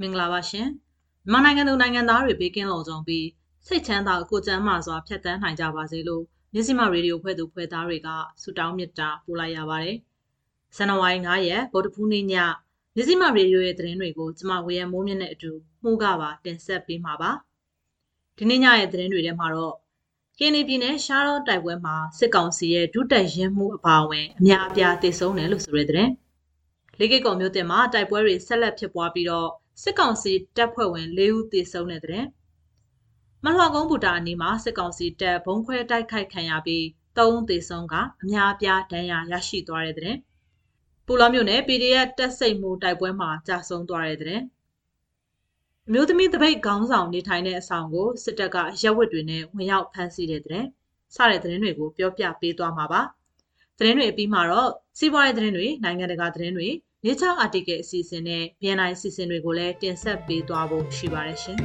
မင်္ဂလာပါရှင်မြန်မာနိုင်ငံသူနိုင်ငံသားတွေဘေးကင်းလုံခြုံပြီးစိတ်ချမ်းသာကိုကျန်းမာစွာဖြတ်သန်းနိုင်ကြပါစေလို့မြစီမရေဒီယိုဖွဲ့သူဖွဲ့သားတွေကဆုတောင်းမေတ္တာပို့လိုက်ရပါတယ်ဇန်နဝါရီ9ရက်ဗုဒ္ဓဖူးနေ့ညမြစီမရေဒီယိုရဲ့သတင်းတွေကိုကျမဝေယံမိုးမြင့်နဲ့အတူမှုကပါတင်ဆက်ပေးမှာပါဒီနေ့ညရဲ့သတင်းတွေထဲမှာတော့ကင်းနေပြည်နယ်ရှားတော့တိုက်ပွဲမှာစစ်ကောင်စီရဲ့ဒုတက်ရင်မှုအပါအဝင်အများအပြားတိုက်ဆုံတယ်လို့ဆိုရတဲ့သတင်းလေးကိတ်ကောင်မျိုးတင်မှာတိုက်ပွဲတွေဆက်လက်ဖြစ်ပွားပြီးတော့ စစ်ကောင်စီတပ်ဖွဲ့ဝင်၄ဦးသေဆုံးတဲ့တဲ့မလှကုန်းဘူတာအနီးမှာစစ်ကောင်စီတပ်ဘုံခွဲတိုက်ခိုက်ခံရပြီး၃ဦးသေဆုံးကအများအပြားဒဏ်ရာရရှိသွားတဲ့တဲ့ပူလောမျိုးနဲ့ PDF တက်စိတ်မှုတိုက်ပွဲမှာကြာဆုံးသွားတဲ့တဲ့အမျိုးသမီးတပိတ်ခေါင်းဆောင်နေထိုင်တဲ့အဆောင်ကိုစစ်တပ်ကရက်ဝတ်တွေနဲ့ဝင်ရောက်ဖမ်းဆီးတဲ့တဲ့စတဲ့သတင်းတွေကိုပြောပြပေးသွားမှာပါသတင်းတွေအပြီးမှာတော့စီးပွားရေးသတင်းတွေနိုင်ငံတကာသတင်းတွေ Nature Article အစီအစဉ်နဲ့ BNI အစီအစဉ်တွေကိုလည်းတင်ဆက်ပေးသွားဖို့ရှိပါတယ်ရှင်။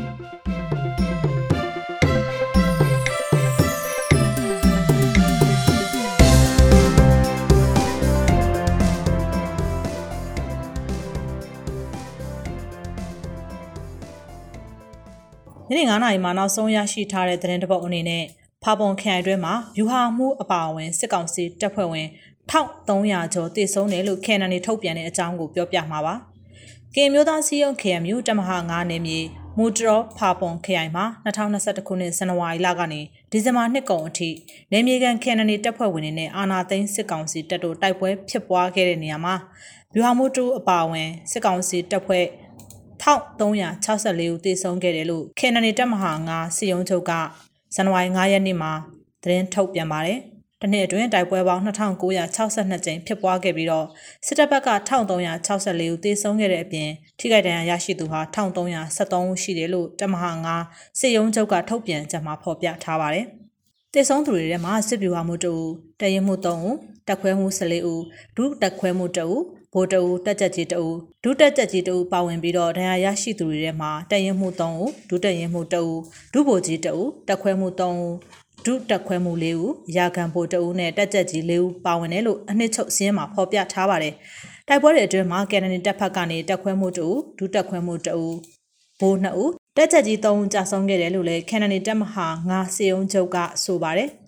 ညနေ9:00နာရီမှာနောက်ဆုံးရရှိထားတဲ့သတင်းတပုတ်အနေနဲ့ဖာပွန်ခရိုင်တွင်းမှာယူဟာမှုအပါအဝင်စစ်ကောင်စီတပ်ဖွဲ့ဝင် 1300ကျော်တည်ဆုံးတယ်လို့ KNN ထုတ်ပြန်တဲ့အကြောင်းကိုပြောပြမှာပါ။ကင်မျိုးသားစီယုံ KMU တမဟာ9နေမြေမူတရောဖာပွန်ခရိုင်မှာ2021ခုနှစ်ဇန်နဝါရီလကနေဒီဇင်ဘာနှစ်ကုန်အထိနေမြေကန် KNN တပ်ဖွဲ့ဝင်တွေနဲ့အာနာသိန်းစစ်ကောင်စီတပ်တို့တိုက်ပွဲဖြစ်ပွားခဲ့တဲ့နေရာမှာဗျူဟာမှုတူအပါအဝင်စစ်ကောင်စီတပ်ဖွဲ့1364ဦးသေဆုံးခဲ့တယ်လို့ KNN တပ်မဟာ9စီယုံချုပ်ကဇန်နဝါရီ9ရက်နေ့မှာသတင်းထုတ်ပြန်ပါတယ်။ တစ်နှစ်အတွင်းတိုက်ပွဲပေါင်း2962ကြိမ်ဖြစ်ပွားခဲ့ပြီးတော့စစ်တပ်ဘက်က1364ဦးသေဆုံးခဲ့တဲ့အပြင်ထိခိုက်ဒဏ်ရာရရှိသူဟာ1373ဦးရှိတယ်လို့တမဟာ9စစ်ရုံးချုပ်ကထုတ်ပြန်ကြမှာဖော်ပြထားပါတယ်။သေဆုံးသူတွေထဲမှာစစ်ဗျူဟာမှု2ဦးတရင်မှု3ဦးတက်ခွဲမှု14ဦးဒုတက်ခွဲမှု2ဦးဗိုလ်တအူတက်ကြကြီးတအူဒုတက်ကြကြီးတအူပါဝင်ပြီးတော့ဒဏ်ရာရရှိသူတွေထဲမှာတရင်မှု3ဦးဒုတက်ရင်မှု2ဦးဒုဗိုလ်ကြီးတအူတက်ခွဲမှု3ဦး ဒုတက်ခွဲမှု၄ဦးရာခံဖို့တဦးနဲ့တက်ကြက်ကြီး၄ဦးပါဝင်တယ်လို့အနှစ်ချုပ်စင်းမှာဖော်ပြထားပါတယ်။တိုက်ပွဲတွေအတွင်းမှာကန်နနီတပ်ဖက်ကနေတက်ခွဲမှုတဦးဒုတက်ခွဲမှုတဦးဘိုး2ဦးတက်ကြက်ကြီး3ဦးကြာဆုံးခဲ့တယ်လို့လည်းကန်နနီတပ်မဟာ9စေုံချုပ်ကဆိုပါတယ်။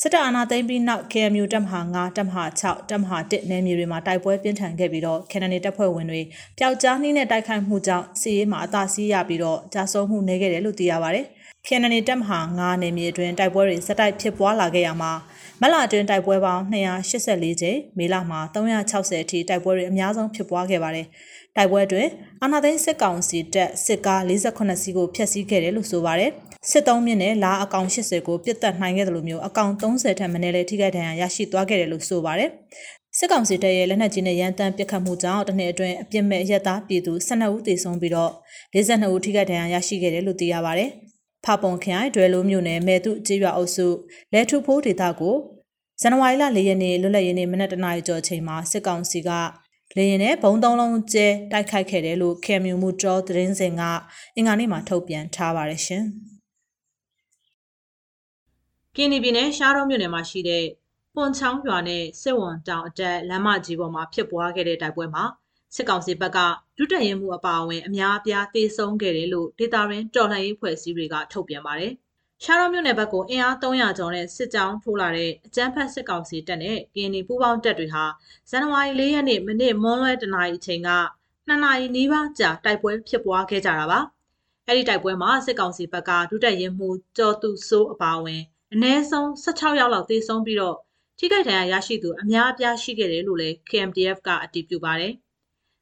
စစ်တပ်အာဏာသိမ်းပြီးနောက် KMU တပ်မဟာ9တပ်မဟာ6တပ်မဟာ1နယ်မြေတွေမှာတိုက်ပွဲပြင်းထန်ခဲ့ပြီးတော့ကန်နနီတပ်ဖွဲ့ဝင်တွေပျောက်ကြားနှင်းနဲ့တိုက်ခိုက်မှုကြောင့်စီးရေးမှာအသာစီးရပြီးတော့ကြာဆုံးမှုနေခဲ့တယ်လို့သိရပါတ ယ်။ခရနနီတပ်မဟာ9နယ်မြေအတွင်းတိုက်ပွဲတွေစတိုက်ဖြစ်ပွားလာခဲ့ရမှာမလအတွင်းတိုက်ပွဲပေါင်း284ကြိမ်မေလမှာ360အထိတိုက်ပွဲတွေအများဆုံးဖြစ်ပွားခဲ့ပါတယ်။တိုက်ပွဲအတွင်းအာနာသိန်းစစ်ကောင်စီတပ်စစ်ကား48စီးကိုဖျက်ဆီးခဲ့တယ်လို့ဆိုပါတယ်။စစ်သုံးမြင့်နဲ့လာအကောင်80ကိုပြစ်တက်နိုင်ခဲ့တယ်လို့မျိုးအကောင်30ထက်မနည်းလည်းထိခိုက်ဒဏ်ရာရရှိသွားခဲ့တယ်လို့ဆိုပါတယ်။စစ်ကောင်စီတပ်ရဲ့လက်နက်ကြီးနဲ့ရန်တမ်းပစ်ခတ်မှုကြောင့်တနေ့အတွင်းအပြစ်မဲ့ရက်သားပြည်သူ12ဦးသေဆုံးပြီးတော့42ဦးထိခိုက်ဒဏ်ရာရရှိခဲ့တယ်လို့သိရပါတယ်။ ဖာပွန်ခိုင်ဒွယ်လိုမျိုးနယ်မဲတုကျေးရွာအုပ်စုလဲထုဖိုးဒေသကိုဇန်နဝါရီလ၄ရက်နေ့လွတ်လပ်ရေးနေ့မနက်တနာရီကျော်ချိန်မှာစစ်ကောင်စီကလေရင်နဲ့ဘုံသုံးလုံးကျဲတိုက်ခိုက်ခဲ့တယ်လို့ KMU မူတော်သတင်းစင်ကအင်္ဂါနေ့မှာထုတ်ပြန်ထားပါတယ်ရှင်။ကင်းနီပြည်နယ်ရှားတော်မြို့နယ်မှာရှိတဲ့ပွန်ချောင်းရွာနဲ့စစ်ဝန်တောင်အတက်လမ်းမကြီးပေါ်မှာဖြစ်ပွားခဲ့တဲ့တိုက်ပွဲမှာ စစ်ကောင်စီဘက်ကဒုတက်ရင်မှုအပါအဝင်အများအပြားသေဆုံးခဲ့တယ်လို့ဒေတာရင်းတော်လှန်ရေးဖွဲ့စည်းတွေကထုတ်ပြန်ပါတယ်။ရှားတော်မြို့နယ်ဘက်ကိုအင်အား300ကျော်နဲ့စစ်ကြောင်းထိုးလာတဲ့အကြမ်းဖက်စစ်ကောင်စီတပ်နဲ့ကင်းနီပူးပေါင်းတပ်တွေဟာဇန်နဝါရီ၄ရက်နေ့မနေ့မွန်းလွဲတနာရီအချိန်ကနှစ်နာရီနီးပါးကြာတိုက်ပွဲဖြစ်ပွားခဲ့ကြတာပါ။အဲ့ဒီတိုက်ပွဲမှာစစ်ကောင်စီဘက်ကဒုတက်ရင်မှုကျော်သူစိုးအပါအဝင်အနည်းဆုံး16ယောက်လောက်သေဆုံးပြီးတော့ထိခိုက်ဒဏ်ရာရရှိသူအများအပြားရှိခဲ့တယ်လို့လည်း KMDF ကအတည်ပြုပါတယ်။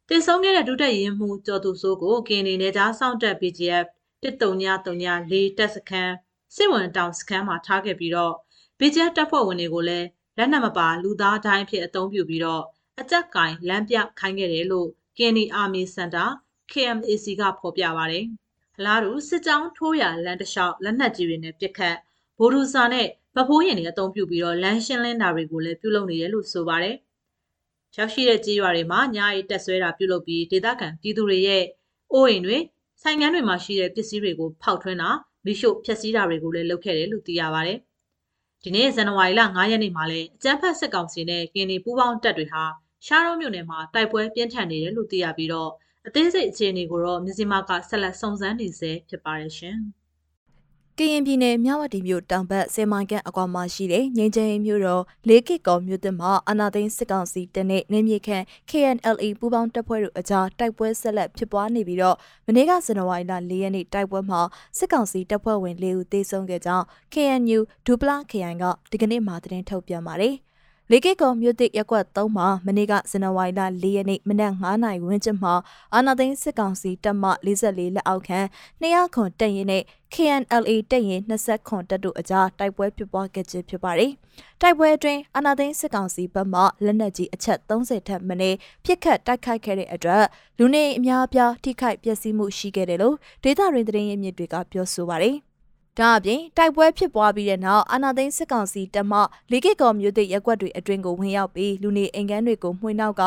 တင်ဆုံးခဲ့တဲ့ဒုတက်ရင်မှုကျော်သူစိုးကိုကင်းနေနေကြားစောင့်တက် BGF 13934တပ်စခန်းစစ်ဝင်တောင်စခန်းမှာထားခဲ့ပြီးတော့ BGF တပ်ဖွဲ့ဝင်တွေကိုလည်းလက်နက်မပါလူသားတိုင်းဖြစ်အသုံးပြုပြီးတော့အကြက်ကင်လမ်းပြခိုင်းခဲ့တယ်လို့ကင်းနီအာမီစင်တာ KMAC ကဖော်ပြပါတယ်။အလားတူစစ်ကြောင်းထိုးရလမ်းတစ်လျှောက်လက်နက်ကြီးတွေနဲ့ပစ်ခတ်ဗိုလ်ဒူစာနဲ့ဗဖိုးရင်တွေအသုံးပြုပြီးတော့လမ်းရှင်းလင်းတာတွေကိုလည်းပြုလုပ်နေတယ်လို့ဆိုပါတယ်။ ရောက်ရှိတဲ့ကြေးရွာတွေမှာညအိတက်ဆွဲတာပြုလုပ်ပြီးဒေသခံပြည်သူတွေရဲ့အိုးအိမ်တွေဆိုင်ငန်းတွေမှာရှိတဲ့ပစ္စည်းတွေကိုဖောက်ထွင်းတာမိရှို့ဖျက်ဆီးတာတွေကိုလည်းလုပ်ခဲ့တယ်လို့သိရပါတယ်။ဒီနေ့ဇန်နဝါရီလ9ရက်နေ့မှာလည်းအကြမ်းဖက်စစ်ကောင်စီနဲ့ကင်းဒီပူးပေါင်းတပ်တွေဟာရှားရုံးမြို့နယ်မှာတိုက်ပွဲပြင်းထန်နေတယ်လို့သိရပြီးတော့အသေးစိတ်အခြေအနေကိုတော့မြစီမာကဆက်လက်စုံစမ်းနေဆဲဖြစ်ပါတယ်ရှင်။ ကရင်ပြည်နယ်မြဝတီမြို့တောင်ဘက်ဆယ်မိုင်ခန့်အကွာမှာရှိတဲ့ငိမ့်ချင်မြို့တော်လေးကစ်ကော်မြို့သစ်မှာအာနာသိန်းစစ်ကောင်စီတပ်နဲ့နေမြေခန့် KNLA ပူးပေါင်းတပ်ဖွဲ့တို့အကြားတိုက်ပွဲဆက်လက်ဖြစ်ပွားနေပြီးတော့မနေ့ကဇန်နဝါရီလ၄ရက်နေ့တိုက်ပွဲမှာစစ်ကောင်စီတပ်ဖွဲ့ဝင်၄ဦးသေဆုံးခဲ့ကြောင်း KNU ဒူပလာခရိုင်ကဒီကနေ့မှသတင်းထုတ်ပြန်ပါတယ်။ လေကစ်ကောမြို့တစ်ရက်ကွက်3မှာမနေ့ကဇန်နဝါရီလ4ရက်နေ့မနက်9နာရီဝန်းကျင်မှာအာနာသိန်းစစ်ကောင်စီတပ်မ44လက်အောက်ခံ200ခွန်တပ်ရင်နဲ့ KNLA တပ်ရင်20ခွန်တပ်တို့အကြားတိုက်ပွဲဖြစ်ပွားခဲ့ခြင်းဖြစ်ပါတယ်။တိုက်ပွဲအတွင်းအာနာသိန်းစစ်ကောင်စီဘက်မှလက်နက်ကြီးအချက်30ထက်မနည်းပစ်ခတ်တိုက်ခိုက်ခဲ့တဲ့အတွက်လူနေအများအပြားထိခိုက်ပျက်စီးမှုရှိခဲ့တယ်လို့ဒေသရင်းသတင်းရင်းမြစ်တွေကပြောဆိုပါတယ်။ ဒါအပြင်တိုက်ပွဲဖြစ်ပွားပြီးတဲ့နောက်အာနာသိန်းစစ်ကောင်စီတပ်မှလေကစ်ကော်မျိုးသစ်ရက်ွက်တွေအတွင်ကိုဝင်ရောက်ပြီးလူနေအိမ်ကန်းတွေကိုမှွေနောက်က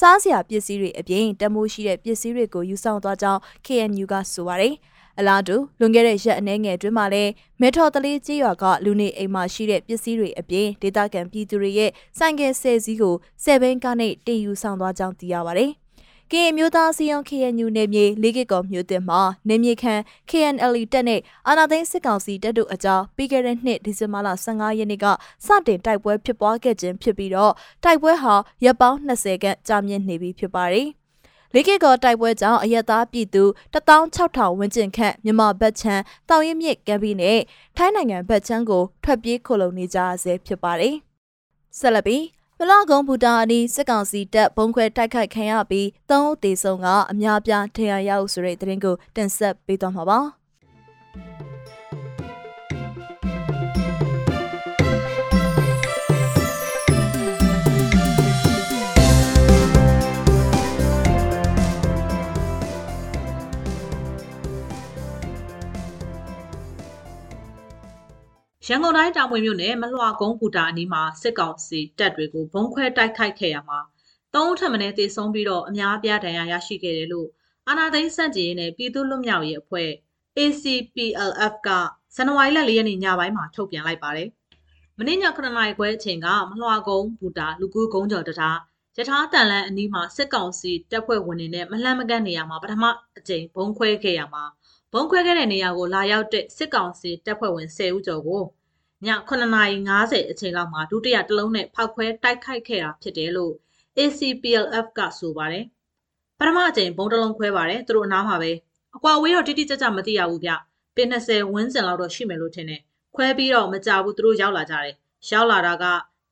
စားစရာပစ္စည်းတွေအပြင်တမိုးရှိတဲ့ပစ္စည်းတွေကိုယူဆောင်သွားကြောင်း KNU ကဆိုပါတယ်။အလားတူလွန်ခဲ့တဲ့ရက်အနည်းငယ်အတွင်းမှာလည်းမဲထော်တလေးကြီးရွာကလူနေအိမ်မှာရှိတဲ့ပစ္စည်းတွေအပြင်ဒေသခံပြည်သူတွေရဲ့ဆိုင်ကယ်ဆယ်စီးကိုဆယ်ဘင်းကားနဲ့တင်ယူဆောင်သွားကြောင်းသိရပါတယ်။ ကရင်မျိုးသားစီယုံ KNU နယ်မြေလေးကစ်ကော်မြို့တင်မှာနေမြေခန့် KNL တက်နဲ့အာနာသိန်းစစ်ကောင်စီတပ်တို့အကြားပြီးခဲ့တဲ့နှစ်ဒီဇင်ဘာလ15ရက်နေ့ကစတင်တိုက်ပွဲဖြစ်ပွားခဲ့ခြင်းဖြစ်ပြီးတော့တိုက်ပွဲဟာရပ်ပေါင်း20ခန့်ကြာမြင့်နေပြီဖြစ်ပါတယ်။လေးကကောတိုက်ပွဲကြောင့်အရက်သားပြည်သူ16000ဝန်းကျင်ခန့်မြန်မာဘက်ချမ်းတောင်ရင်မြစ်ကမ်းပြီးနဲ့ထိုင်းနိုင်ငံဘက်ချမ်းကိုထွက်ပြေးခိုလုံနေကြဆဲဖြစ်ပါတယ်။ဆက်လက်ပြီး မလကုံဘူတာအနီးစစ်ကောင်စီတပ်ဘုံခွဲတိုက်ခိုက်ခံရပြီးသုံးဦးသေဆုံးကအများပြားထရရရောက်ဆိုတဲ့သတင်းကိုတင်ဆက်ပေးသွားမှာပါ။ ရန်ကုန်တိုင်းတာမွေမြို့နယ်မလွှကုန်းပူတာအနီးမှာစစ်ကောင်စီတပ်တွေကိုဘုံခွဲတိုက်ခိုက်ခဲ့ရမှာသုံးဦးထပ်မံသေဆုံးပြီးတော့အများအပြားဒဏ်ရာရရှိခဲ့တယ်လို့အာနာသိန်းစန့်ကျင်ရေးနဲ့ပြည်သူ့လွတ်မြောက်ရေးအဖွဲ့ ACPLF ကဇန်နဝါရီလ၄ရက်နေ့ညပိုင်းမှာထုတ်ပြန်လိုက်ပါတယ်။မနေ့ည9နာရီခွဲအချိန်ကမလွှကုန်းပူတာလူကူးကုန်းကျော်တထားယထာတန်လန်အနီးမှာစစ်ကောင်စီတပ်ဖွဲ့ဝင်တွေနဲ့မလှမ်းမကန့်နေရမှာပထမအကြိမ်ဘုံခွဲခဲ့ရမှာ ဘုံခွဲခဲ့တဲ့နေရာကိုလာရောက်တဲ့စစ်ကောင်စီတပ်ဖွဲ့ဝင်10ဦးကျော်ကိုည9:50အချိန်လောက်မှာဒုတိယတစ်လုံးနဲ့ဖောက်ခွဲတိုက်ခိုက်ခဲ့တာဖြစ်တယ်လို့ ACPLF ကဆိုပါတယ်။ပထမအကြိမ်ဘုံတလုံးခွဲပါတယ်သူတို့အနားမှာပဲအကွာဝေးတော့တိတိကျကျမသိရဘူးဗျ။ပင်20ဝန်းကျင်လောက်တော့ရှိမယ်လို့ထင်တယ်။ခွဲပြီးတော့မကြဘူးသူတို့ရောက်လာကြတယ်။ရောက်လာတာက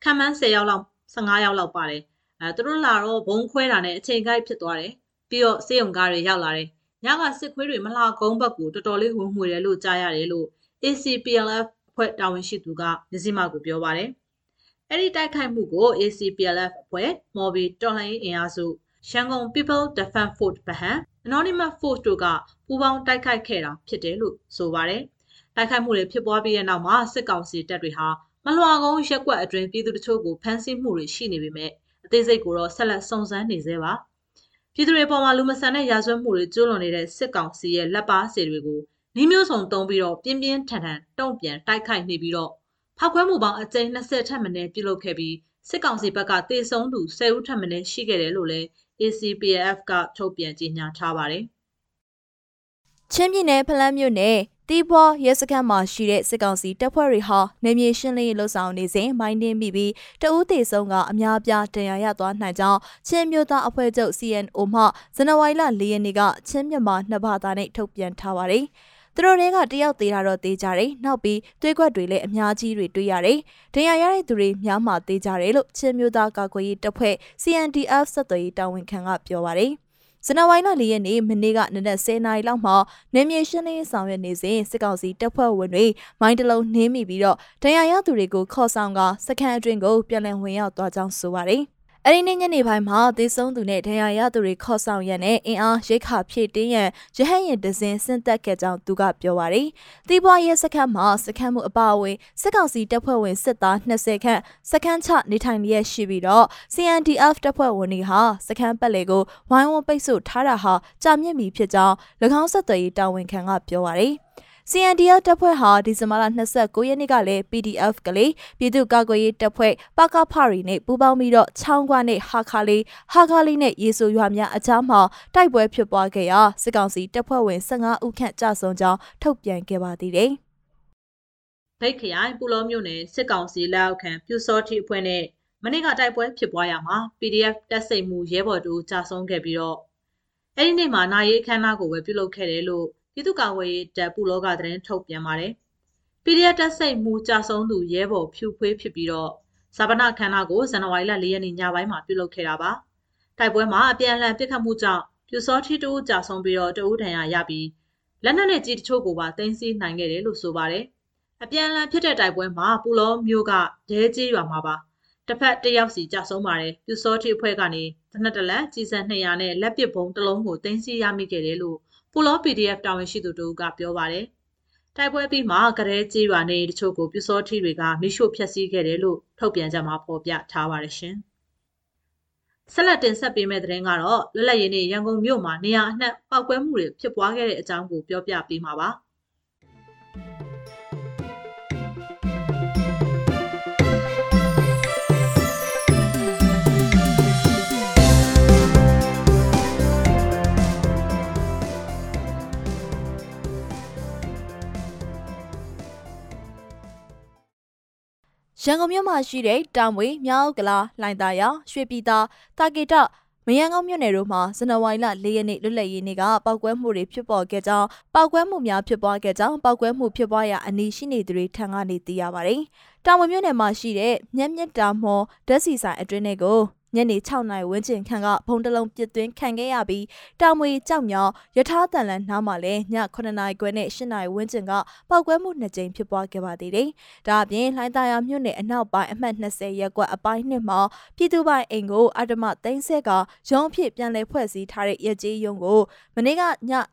ခံမှန်း10ယောက်လောက်15ယောက်လောက်ပါတယ်။အဲသူတို့လာတော့ဘုံခွဲတာနဲ့အချိန်ကိုက်ဖြစ်သွားတယ်။ပြီးတော့စေယုံကားတွေရောက်လာတယ်။ ညကစစ်ခွေးတွေမလှကုန်းဘက်ကိုတော်တော်လေးဝင်မှွေတယ်လို့ကြားရတယ်လို့ ACPLF ဖွဲ့တာဝန်ရှိသူကမြစည်းမကိုပြောပါတယ်။အဲ့ဒီတိုက်ခိုက်မှုကို ACPLF အဖွဲ့မော်ဘီတော်လှန်ရေးအင်အားစုရန်ကုန် People Defense Force ဗဟန် Anonymous Force တို့ကပူးပေါင်းတိုက်ခိုက်ခဲ့တာဖြစ်တယ်လို့ဆိုပါတယ်။တိုက်ခိုက်မှုတွေဖြစ်ပွားပြီးတဲ့နောက်မှာစစ်ကောင်စီတပ်တွေဟာမလွှာကုန်းရက်ကွက်အတွင်းပြည်သူတချို့ကိုဖမ်းဆီးမှုတွေရှိနေပေမဲ့အသေးစိတ်ကိုတော့ဆက်လက်စုံစမ်းနေသေးပါ။ ပြည်သူတွေပေါ်မှာလူမဆန်တဲ့ရာဇဝတ်မှုတွေကျူးလွန်နေတဲ့စစ်ကောင်စီရဲ့လက်ပါစီတွေကိုနီးမျိုးစုံတုံးပြီးတော့ပြင်းပြင်းထန်ထန်တုံ့ပြန်တိုက်ခိုက်နေပြီးတော့ဖောက်ခွဲမှုပေါင်းအကြိမ်20ထက်မနည်းပြုလုပ်ခဲ့ပြီးစစ်ကောင်စီဘက်ကတေဆုံးသူ10ဦးထက်မနည်းရှိခဲ့တယ်လို့လည်း ACPF ကထုတ်ပြန်ကြေညာထားပါတယ်။ ချင်းပြည်နယ်ဖလန်းမြို့နယ်တီးပွားရဲစခန်းမှာရှိတဲ့စစ်ကောင်စီတပ်ဖွဲ့တွေဟာနေမြေရှင်းလင်းရေးလှုပ်ဆောင်နေစဉ်မိုင်းနှင်းမိပြီးတအူးတေဆုံးကအများပြားတရားရသွားနိုင်ကြောင်းချင်းမျိုးသားအဖွဲ့ချုပ် CNO မှဇန်နဝါရီလ၄ရက်နေ့ကချင်းမြန်မာနှစ်ဘာသာနဲ့ထုတ်ပြန်ထားပါတယ်။သူတို့တွေကတယောက်သေးတာတော့သေးကြတယ်။နောက်ပြီးသွေးကွက်တွေလည်းအများကြီးတွေတွေ့ရတယ်။ဒဏ်ရာရတဲ့သူတွေများမှသေးကြတယ်လို့ချင်းမျိုးသားကာကွယ်ရေးတပ်ဖွဲ့ CNDF ဆက်သွယ်ရေးတာဝန်ခံကပြောပါတယ်။ ဇန်နဝါရီလ၄ရက်နေ့မနေ့ကနနက်10:00နာရီလောက်မှာနေမြေရှင်းလင်းဆောင်ရွက်နေစဉ်စစ်ကောင်စီတပ်ဖွဲ့ဝင်တွေမိုင်းတလုံးနှင်းမိပြီးတော့ဒဏ်ရာရသူတွေကိုခေါ်ဆောင်ကစခန်းအတွင်းကိုပြန်လည်ဝင်ရောက်သွားကြောင်းဆိုပါတယ်။ အဲ့ဒီနေ့ညနေပိုင်းမှာသေဆုံးသူနဲ့ဒဏ်ရာရသူတွေခေါ်ဆောင်ရန်နဲ့အင်အားရိတ်ခါဖြည့်တင်းရန်ရဟန်းရင်ဒဇင်ဆင့်သက်ခဲ့ကြောင်းသူကပြောပါရယ်။တီးပွားရဲစခန်းမှာစခန်းမှုအပါအဝင်စစ်ကောင်စီတပ်ဖွဲ့ဝင်စစ်သား20ခန့်စခန်းချနေထိုင်လျက်ရှိပြီးတော့ CNDF တပ်ဖွဲ့ဝင်တွေဟာစခန်းပတ်လေကိုဝိုင်းဝန်းပိတ်ဆို့ထားတာဟာကြာမြင့်ပြီဖြစ်ကြောင်း၎င်းဆက်သွယ်ရေးတာဝန်ခံကပြောပါရယ်။ CNDF တပ်ဖွဲ့ဟာဒီဇင်ဘာလ29ရက်နေ့ကလည်း PDF ကလေးပြည်သူ့ကာကွယ်ရေးတပ်ဖွဲ့ပကဖရီနဲ့ပူးပေါင်းပြီးတော့ချောင်းကွာနဲ့ဟာခါလေးဟာခါလေးနဲ့ရေဆိုရွာများအကြားမှာတိုက်ပွဲဖြစ်ပွားခဲ့ရာစစ်ကောင်စီတပ်ဖွဲ့ဝင်15ဦးခန့်ကြာဆုံးကြောင်းထုတ်ပြန်ခဲ့ပါသေးတယ်။ဗိတ်ခရိုင်ပူလောမြို့နယ်စစ်ကောင်စီလက်အောက်ခံပြူစောတိအဖွဲ့နဲ့မနေ့ကတိုက်ပွဲဖြစ်ပွားရမှာ PDF တပ်စိတ်မှုရဲဘော်တို့ကြာဆုံးခဲ့ပြီးတော့အဲ့ဒီနေ့မှာနာရီအခမ်းအနားကိုပဲပြုလုပ်ခဲ့တယ်လို့ ပြည်သူ့ကာကွယ်ရေးတပ်ပူလောကသတင်းထုတ်ပြန်ပါတယ်။ PDF တပ်စိတ်မူကြဆုံးသူရဲဘော်ဖြူဖွေးဖြစ်ပြီးတော့ဇာပနာခန္ဓာကိုဇန်နဝါရီလ၄ရက်နေ့ညပိုင်းမှာပြုလုပ်ခဲ့တာပါ။တိုက်ပွဲမှာအပြန်အလှန်ပစ်ခတ်မှုကြောင့်ပြူစောထီတူကြဆုံးပြီးတော့တဦးဒဏ်ရာရပြီးလက်နက်နဲ့ကြီးတချို့ကိုပါတင်စီနိုင်ခဲ့တယ်လို့ဆိုပါတယ်။အပြန်အလှန်ဖြစ်တဲ့တိုက်ပွဲမှာပူလောမျိုးကဒဲကြီးရွာမှာပါတစ်ဖက်တစ်ယောက်စီကြဆုံးပါတယ်ပြူစောထီအဖွဲ့ကနေတနက်တလက်ကြီးစံ200နဲ့လက်ပစ်ဘုံတစ်လုံးကိုတင်စီရမိခဲ့တယ်လို့ ပူလော PDF တာဝန်ရှိသူတို့ကပြောပါတယ်။တိုက်ပွဲပြီးမှာကရဲကြီးရွာနေတချို့ကိုပြူစောထီတွေကမိရှို့ဖျက်ဆီးခဲ့တယ်လို့ထုတ်ပြန်ကြမှာဖော်ပြထားပါတယ်ရှင်။ဆက်လက်တင်ဆက်ပေးမယ့်သတင်းကတော့လွတ်လပ်ရေးနေ့ရန်ကုန်မြို့မှာနေရာအနှံ့ပောက်ကွဲမှုတွေဖြစ်ပွားခဲ့တဲ့အကြောင်းကိုပြောပြပေးမှာပါ။ ရန်ကုန်မြို့မှာရှိတဲ့တောင်ဝေမြောက်ကလာလိုင်သာယာရွှေပြည်သာတာကေတမယန်းကောင်းမြို့နယ်တို့မှာဇန်နဝါရီလ၄ရက်နေ့လွတ်လပ်ရေးနေ့ကပောက်ကွဲမှုတွေဖြစ်ပေါ်ခဲ့ကြောင်းပောက်ကွဲမှုများဖြစ်ပွားခဲ့ကြောင်းပောက်ကွဲမှုဖြစ်ပွားရာအနီးရှိနေသူတွေထံကနေသိရပါတယ်။တောင်ဝေမြို့နယ်မှာရှိတဲ့မြက်မြက်တာမော်ဓာတ်စီဆိုင်အတွင်းတွေကို ညနေ6နာရီဝန်းကျင်ခန့်ကဘုံတလုံးပြစ်သွင်းခံခဲ့ရပြီးတောင်မွေကြောက်မြောင်ရထားတန်လန်နားမှာလည်းည9နာရီခွဲနဲ့10နာရီဝန်းကျင်ကပောက်ကွဲမှုနှစ်ကြိမ်ဖြစ်ပွားခဲ့ပါသေးတယ်။ဒါအပြင်လှိုင်းသာယာမြို့နယ်အနောက်ပိုင်းအမှတ်20ရပ်ကွက်အပိုင်းနှစ်မှာပြည်သူ့ပိုင်အိမ်ကိုအဓမ္မသိမ်းဆက်ကရုံးဖြစ်ပြန်လည်ဖွဲ့စည်းထားတဲ့ရကြေးရုံးကိုမနေ့ကည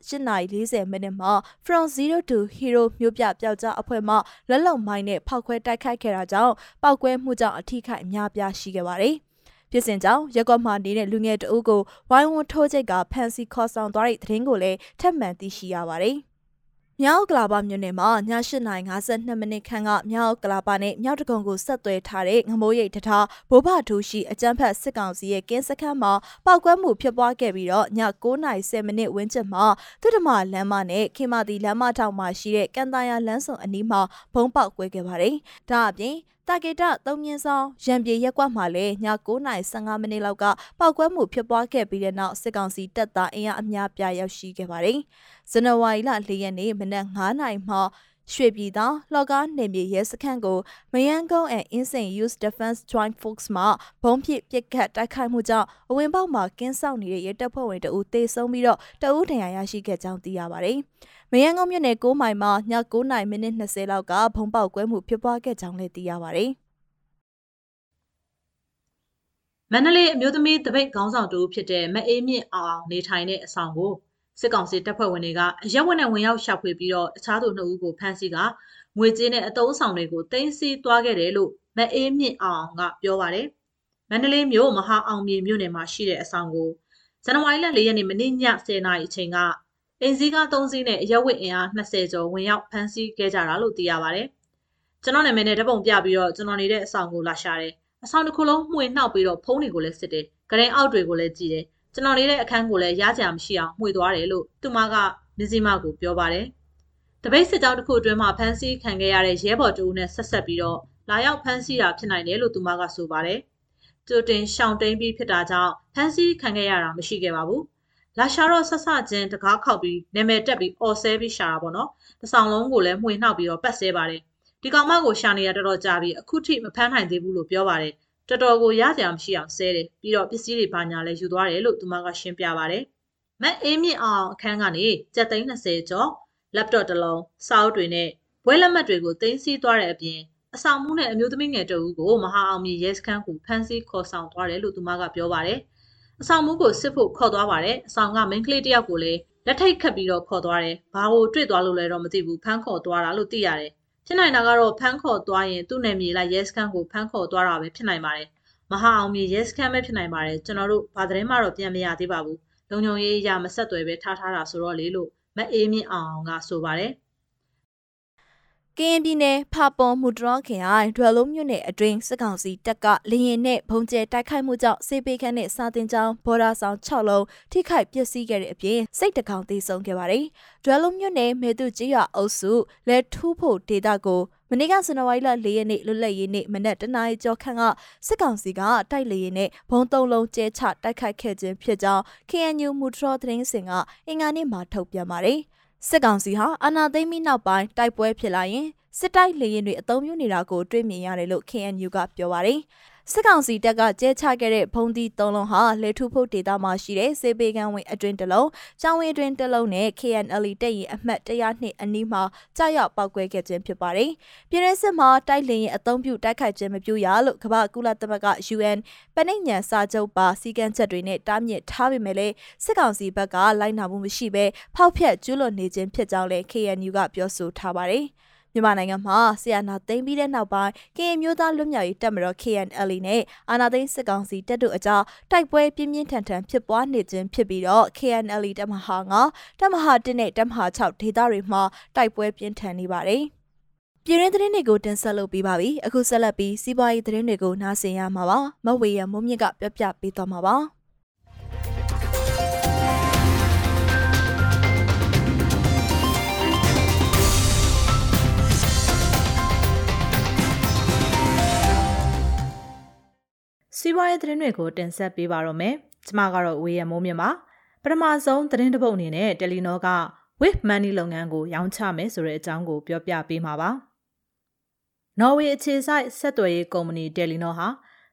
8နာရီ40မိနစ်မှာ From Zero to Hero မြို့ပြပျောက်ကြားအဖွဲ့မှလက်လုံမိုင်းနဲ့ဖောက်ခွဲတိုက်ခိုက်ခဲ့တာကြောင့်ပောက်ကွဲမှုကြောင့်အထိခိုက်အများပြားရှိခဲ့ပါတယ်။ ဖြစ်စဉ်ကြောင့်ရက်ကွက်မှနေတဲ့လူငယ်တအုပ်ကိုဝိုင်းဝန်းထိုးချိတ်ကဖမ်းဆီးခေါ်ဆောင်သွားတဲ့သတင်းကိုလည်းထပ်မံသိရှိရပါတယ်။မြောက်ကလာပါမြို့နယ်မှာည8:52မိနစ်ခန့်ကမြောက်ကလာပါနဲ့မြောက်တကုံကိုဆက်သွယ်ထားတဲ့ငမိုးရိပ်တထားဘိုးဘထူရှိအကြမ်းဖက်စစ်ကောင်စီရဲ့ကင်းစခန်းမှာပောက်ကွဲမှုဖြစ်ပွားခဲ့ပြီးတော့ည9:10မိနစ်ဝန်းကျင်မှာသုတမလမ်းမနဲ့ခေမာတီလမ်းမထောင်မှာရှိတဲ့ကန်တာယာလမ်းစုံအနီးမှာဘုံပေါက်ကွဲခဲ့ပါတယ်။ဒါအပြင် တာကေတသုံးမြင်းဆောင်ရံပြေရက်ကွက်မှာလည်းည9:15မိနစ်လောက်ကပောက်ကွဲမှုဖြစ်ပွားခဲ့ပြီးတဲ့နောက်စစ်ကောင်စီတပ်သားအင်အားအများပြားရောက်ရှိခဲ့ပါတယ်။ဇန်နဝါရီလ၄ရက်နေ့မနက်9:00မှ ရွှေပြည်သာလော်ကားနေမြေရဲစခန်းကိုမယန်းကုန်း and Insane Youth Defense Joint Force မှဘုံဖြစ်ပစ်ခတ်တိုက်ခိုက်မှုကြောင့်အဝင်ပေါက်မှာကင်းဆောက်နေတဲ့ရဲတပ်ဖွဲ့ဝင်တအူသေဆုံးပြီးတော့တအူဒဏ်ရာရရှိခဲ့ကြောင်းသိရပါတယ်။မယန်းကုန်းမြို့နယ်6မိုင်မှာည9နာရီမိနစ်20လောက်ကဘုံပေါက်ကွဲမှုဖြစ်ပွားခဲ့ကြောင်းလည်းသိရပါတယ်။မန္တလေးအမျိုးသမီးတပိတ်ခေါင်းဆောင်တူဖြစ်တဲ့မအေးမြင့်အောင်နေထိုင်တဲ့အဆောင်ကို စစ်ကောင်စီတပ်ဖွဲ့ဝင်တွေကအရက်ဝက်နဲ့ဝင်ရောက်ရှာဖွေပြီးတော့တခြားသူနှစ်ဦးကိုဖမ်းဆီးကငွေကြေးနဲ့အတုံးဆောင်တွေကိုတင်စီသွားခဲ့တယ်လို့မအေးမြင့်အောင်ကပြောပါတယ်။မန္တလေးမြို့မဟာအောင်မြေမြို့နယ်မှာရှိတဲ့အဆောင်ကိုဇန်နဝါရီလ၄ရက်နေ့မနေ့ည10:00နာရီအချိန်ကအင်စည်းကား၃စီးနဲ့အရက်ဝက်အင်အား20ကျော်ဝင်ရောက်ဖမ်းဆီးခဲ့ကြတာလို့သိရပါတယ်။ကျွန်တော်နာမည်နဲ့ဓပုံပြပြီးတော့ကျွန်တော်နေတဲ့အဆောင်ကိုလာရှာတယ်။အဆောင်တစ်ခုလုံးမှွေနှောက်ပြီးတော့ဖုန်းတွေကိုလည်းစစ်တယ်။ဂရင်အောက်တွေကိုလည်းကြည့်တယ်။ ကျွန်တော်နေတဲ့အခန်းကိုလည်းရကြမရှိအောင်မှွေသွားတယ်လို့သူမကမြစည်းမကိုပြောပါတယ်။တပိတ်စစ်ကြောင်းတစ်ခုအတွင်းမှာဖမ်းဆီးခံခဲ့ရတဲ့ရဲဘော်တူနဲ့ဆက်ဆက်ပြီးတော့လာရောက်ဖမ်းဆီးတာဖြစ်နိုင်တယ်လို့သူမကဆိုပါတယ်။ကြိုတင်ရှောင်တိန်ပြီးဖြစ်တာကြောင့်ဖမ်းဆီးခံခဲ့ရတာမရှိခဲ့ပါဘူး။လာရှာတော့ဆက်ဆချင်းတကားခောက်ပြီးနာမည်တက်ပြီးအော်ဆဲပြီးရှာတာပေါ့နော်တဆောင်လုံးကိုလည်းမှွေနှောက်ပြီးတော့ပတ်ဆဲပါတယ်ဒီကောင်မကိုရှာနေရတော်တော်ကြာပြီးအခုထိမဖမ်းနိုင်သေးဘူးလို့ပြောပါတယ် တော်တော်ကိုရကြမရှိအောင်ဆဲတယ်ပြီးတော့ပစ္စည်းတွေဘာညာလဲယူသွားတယ်လို့သူမကရှင်းပြပါတယ်မက်အေးမြင့်အောင်အခန်းကနေကြက်သိန်း20ကျော် laptop တစ်လုံးစာအုပ်တွေနဲ့ဘွဲလက်မှတ်တွေကိုတင်စီသွားတဲ့အပြင်အဆောင်မှုနဲ့အမျိုးသမီးငယ်တအူးကိုမဟာအောင်မြေရဲစခန်းကိုဖမ်းဆီးခေါ်ဆောင်သွားတယ်လို့သူမကပြောပါတယ်။အဆောင်မှုကိုစစ်ဖို့ခေါ်သွားပါတယ်။အဆောင်ကမိန်းကလေးတယောက်ကိုလည်းလက်ထိတ်ခတ်ပြီးတော့ခေါ်သွားတယ်။ဘာကိုတွေ့သွားလို့လဲတော့မသိဘူးဖမ်းခေါ်သွားတာလို့သိရတယ်။ ဖြစ်နိုင်တာကတော့ဖမ်းခေါ်သွားရင်သူ့နယ်မြေလိုက်ရဲစခန်းကိုဖမ်းခေါ်သွားတာပဲဖြစ်နိုင်ပါတယ်။မဟာအောင်မြေရဲစခန်းပဲဖြစ်နိုင်ပါတယ်။ကျွန်တော်တို့ဘာသတင်းမှတော့ပြန်မရသေးပါဘူး။လုံုံရေးအရာမဆက်သွယ်ပဲထားထားတာဆိုတော့လေလို့မအေးမြင့်အောင်ကဆိုပါတယ်။ ကရင်ပြည်နယ်ဖာပွန်မူတရောခရိုင်ဒွယ်လုံးမြို့နယ်အတွင်းစစ်ကောင်စီတပ်ကလေရင်နဲ့ဘုံကျဲတိုက်ခိုက်မှုကြောင့်စေပေခန့်နဲ့စာတင်ကျောင်းဘော်ဒါဆောင်6လုံးထိခိုက်ပျက်စီးခဲ့တဲ့အပြင်စိတ်တကောင်သေဆုံးခဲ့ပါတယ်။ဒွယ်လုံးမြို့နယ်မေတုကြီးရွာအုပ်စုလက်ထူးဖို့ဒေတာကိုမနေ့ကဇန်နဝါရီလ၄ရက်နေ့လွတ်လပ်ရေးနေ့မနက်တနာရီကျော်ခန့်ကစစ်ကောင်စီကတိုက်လေရင်နဲ့ဘုံသုံးလုံးကျဲချတိုက်ခိုက်ခဲ့ခြင်းဖြစ်ကြောင်း KNU မူထရောသတင်းစင်ကအင်္ဂါနေ့မှာထုတ်ပြန်ပါတယ်။ စစ်ကောင်စီဟာအာဏာသိမ်းပြီးနောက်ပိုင်းတိုက်ပွဲဖြစ်လာရင်စစ်တိုက်လေရင်တွေအုံပြုနေတာကိုတွေ့မြင်ရတယ်လို့ KNU ကပြောပါတယ်။ စစ်ကောင်စီတပ်ကကျဲချခဲ့တဲ့ဘုံဒီ၃လုံးဟာလေထုဖို့ဒေသမှာရှိတဲ့စေပေကန်းဝင်အတွင်းတစ်လုံး၊ကျောင်းဝင်အတွင်းတစ်လုံးနဲ့ KNL တပ်ရင်အမှတ်102အနီးမှာကြာရောက်ပောက်ကွဲခဲ့ခြင်းဖြစ်ပါတယ်။ပြည်내စစ်မှာတိုက်လင်ရင်အုံပြုတိုက်ခိုက်ခြင်းမပြုရလို့ကမ္ဘာကုလသမဂ္ဂ UN ပဏိညာစာချုပ်ပါစီကံချက်တွေနဲ့တားမြစ်ထားပေမဲ့လည်းစစ်ကောင်စီဘက်ကလိုက်နာမှုမရှိဘဲဖောက်ဖျက်ကျူးလွန်နေခြင်းဖြစ်ကြောင်းလည်း KNU ကပြောဆိုထားပါတယ်။ မြန်မာနိုင်ငံမှာဆီယနာသိမ်းပြီးတဲ့နောက်ပိုင်းကရင်မျိုးသားလွတ်မြောက်ရေးတပ်မတော် KNL နဲ့အာဏာသိမ်းစစ်ကောင်စီတပ်တို့အကြားတိုက်ပွဲပြင်းပြင်းထန်ထန်ဖြစ်ပွားနေခြင်းဖြစ်ပြီးတော့ KNL တပ်မဟာ9တပ်မဟာ1နဲ့တပ်မဟာ6ဒေသတွေမှာတိုက်ပွဲပြင်းထန်နေပါတယ်။ပြည်ရင်းသတင်းတွေကိုတင်ဆက်လုပ်ပြီးပါပြီ။အခုဆက်လက်ပြီးစီးပွားရေးသတင်းတွေကိုနားဆင်ရမှာပါ။မဝေရမုံမြင့်ကပြပြပေးသွားမှာပါ။ စီးပွားရေးသတင်းတွေကိုတင်ဆက်ပေးပါတော့မယ်။ကျွန်မကတော့ဝေယံမိုးမြင့်ပါ။ပထမဆုံးသတင်းတစ်ပုဒ်အနေနဲ့တယ်လီနောက With Money လုပ်ငန်းကိုရောင်းချမယ်ဆိုတဲ့အကြောင်းကိုပြောပြပေးမှာပါ။နော်ဝေအခြေစိုက်ဆက်သွယ်ရေးကုမ္ပဏီတယ်လီနောဟာ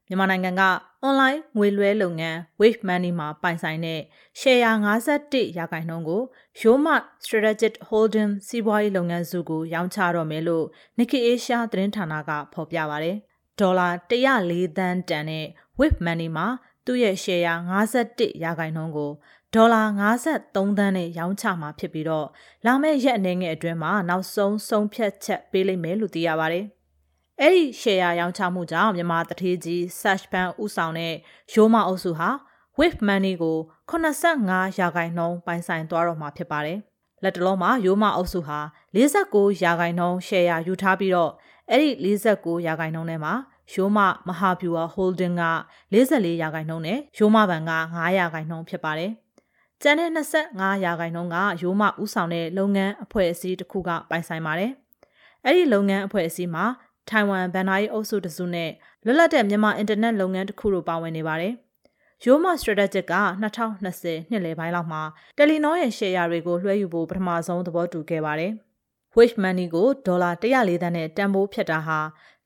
မြန်မာနိုင်ငံကအွန်လိုင်းငွေလွှဲလုပ်ငန်း Wave Money မှာပိုင်ဆိုင်တဲ့ share 51ရာခိုင်နှုန်းကို Yoma Strategic Holding စီးပွားရေးလုပ်ငန်းစုကိုရောင်းချတော့မယ်လို့ Nikkei Asia သတင်းဌာနကဖော်ပြပါဗျ။ ဒေါ်လာ104သန်းတန်တဲ့ With Money မှာသူ့ရဲ့ share 51ရာခိုင်နှုန်းကိုဒေါ်လာ53သန်းနဲ့ရောင်းချမှာဖြစ်ပြီးတော့လာမယ့်ရက်အနေငယ်အတွင်းမှာနောက်ဆုံးဆုံးဖြတ်ချက်ပေးလိမ့်မယ်လို့သိရပါတယ်။အဲ့ဒီ share ရောင်းချမှုကြောင့်မြန်မာတထေးကြီး Search Bank ဥဆောင်တဲ့ရိုးမအုပ်စုဟာ With Money ကို85ရာခိုင်နှုန်းပိုင်ဆိုင်သွားတော့မှာဖြစ်ပါတယ်။လက်တလုံးမှာရိုးမအုပ်စုဟာ49ရာခိုင်နှုန်း share ယူထားပြီးတော့ အဲ့ဒီ49ရာခိုင်နှုန်းထဲမှာရိုးမမဟာဗျူဟာ holding က44ရာခိုင်နှုန်းနဲ့ရိုးမဘဏ်က9ရာခိုင်နှုန်းဖြစ်ပါတယ်။ကျန်တဲ့25ရာခိုင်နှုန်းကရိုးမဥဆောင်တဲ့လုပ်ငန်းအဖွဲ့အစည်းတစ်ခုကပိုင်ဆိုင်ပါတယ်။အဲ့ဒီလုပ်ငန်းအဖွဲ့အစည်းမှာထိုင်ဝမ်ဗန်နာရီအုပ်စုတစုနဲ့လွတ်လပ်တဲ့မြန်မာအင်တာနက်လုပ်ငန်းတစ်ခုတို့ပါဝင်နေပါတယ်။ရိုးမ strategic က2020နှစ်လယ်ပိုင်းလောက်မှာတယ်လီနောရဲ့ share တွေကိုလွှဲယူဖို့ပထမဆုံးသဘောတူခဲ့ပါတယ်။ Wave Money ကိုဒေါ်လာ104သန်းနဲ့တန်ဖိုးဖြတ်တာဟာ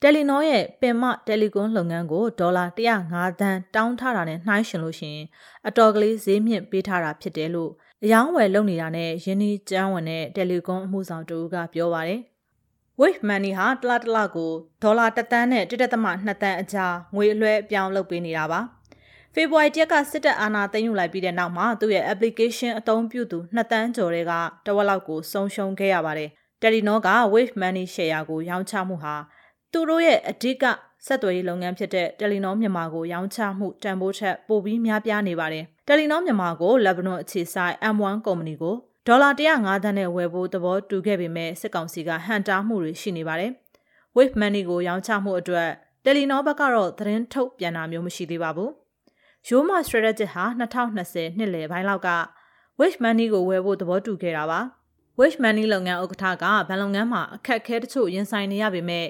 တယ်လီနောရဲ့ပင်မတယ်လီကွန်လုပ်ငန်းကိုဒေါ်လာ105သန်းတောင်းထားတာနဲ့နှိုင်းယှဉ်လို့ရှိရင်အတော်ကလေးဈေးမြင့်ပေးထားတာဖြစ်တယ်လို့အယောင်းဝယ်လုပ်နေတာနဲ့ယင်းဒီကျန်းဝင်တဲ့တယ်လီကွန်အမှုဆောင်တူကပြောပါတယ်။ Wave Money ဟာတလားတလားကိုဒေါ်လာ1တန်းနဲ့1.2တန်းအကြားငွေအလွှဲအပြောင်းလုပ်ပေးနေတာပါ။ဖေဖော်ဝါရီတက်ကစစ်တပ်အာဏာသိမ်းယူလိုက်ပြီးတဲ့နောက်မှာသူ့ရဲ့ application အသုံးပြုသူ2တန်းကျော်တွေကတဝက်လောက်ကိုဆုံးရှုံးခဲ့ရပါတယ်။ Telenor က Wave Money share ကိုရောင်းချမှုဟာသူတို့ရဲ့အဓိကဆက်သွယ်ရေးလုပ်ငန်းဖြစ်တဲ့တယ်လီနောမြန်မာကိုရောင်းချမှုတန်ဖိုးထက်ပိုပြီးများပြားနေပါတယ်။တယ်လီနောမြန်မာကိုလက်ဘနွန်အခြေစိုက် M1 ကုမ္ပဏီကိုဒေါ်လာ105သန်းနဲ့ဝယ်ဖို့သဘောတူခဲ့ပေမဲ့စစ်ကောင်စီကဟန်တားမှုတွေရှိနေပါတယ်။ Wave Money ကိုရောင်းချမှုအတွက်တယ်လီနောဘက်ကတော့သတင်းထုတ်ပြန်တာမျိုးမရှိသေးပါဘူး။ Yoma Strategic ဟာ2020နှစ်လယ်ပိုင်းလောက်က Wave Money ကိုဝယ်ဖို့သဘောတူခဲ့တာပါ။ Wave Money လုပ်ငန်းဥက္ကဋ္ဌကဘဏ်လုပ်ငန်းမှာအခက်အခဲတချို့ရင်ဆိုင်နေရပေမဲ့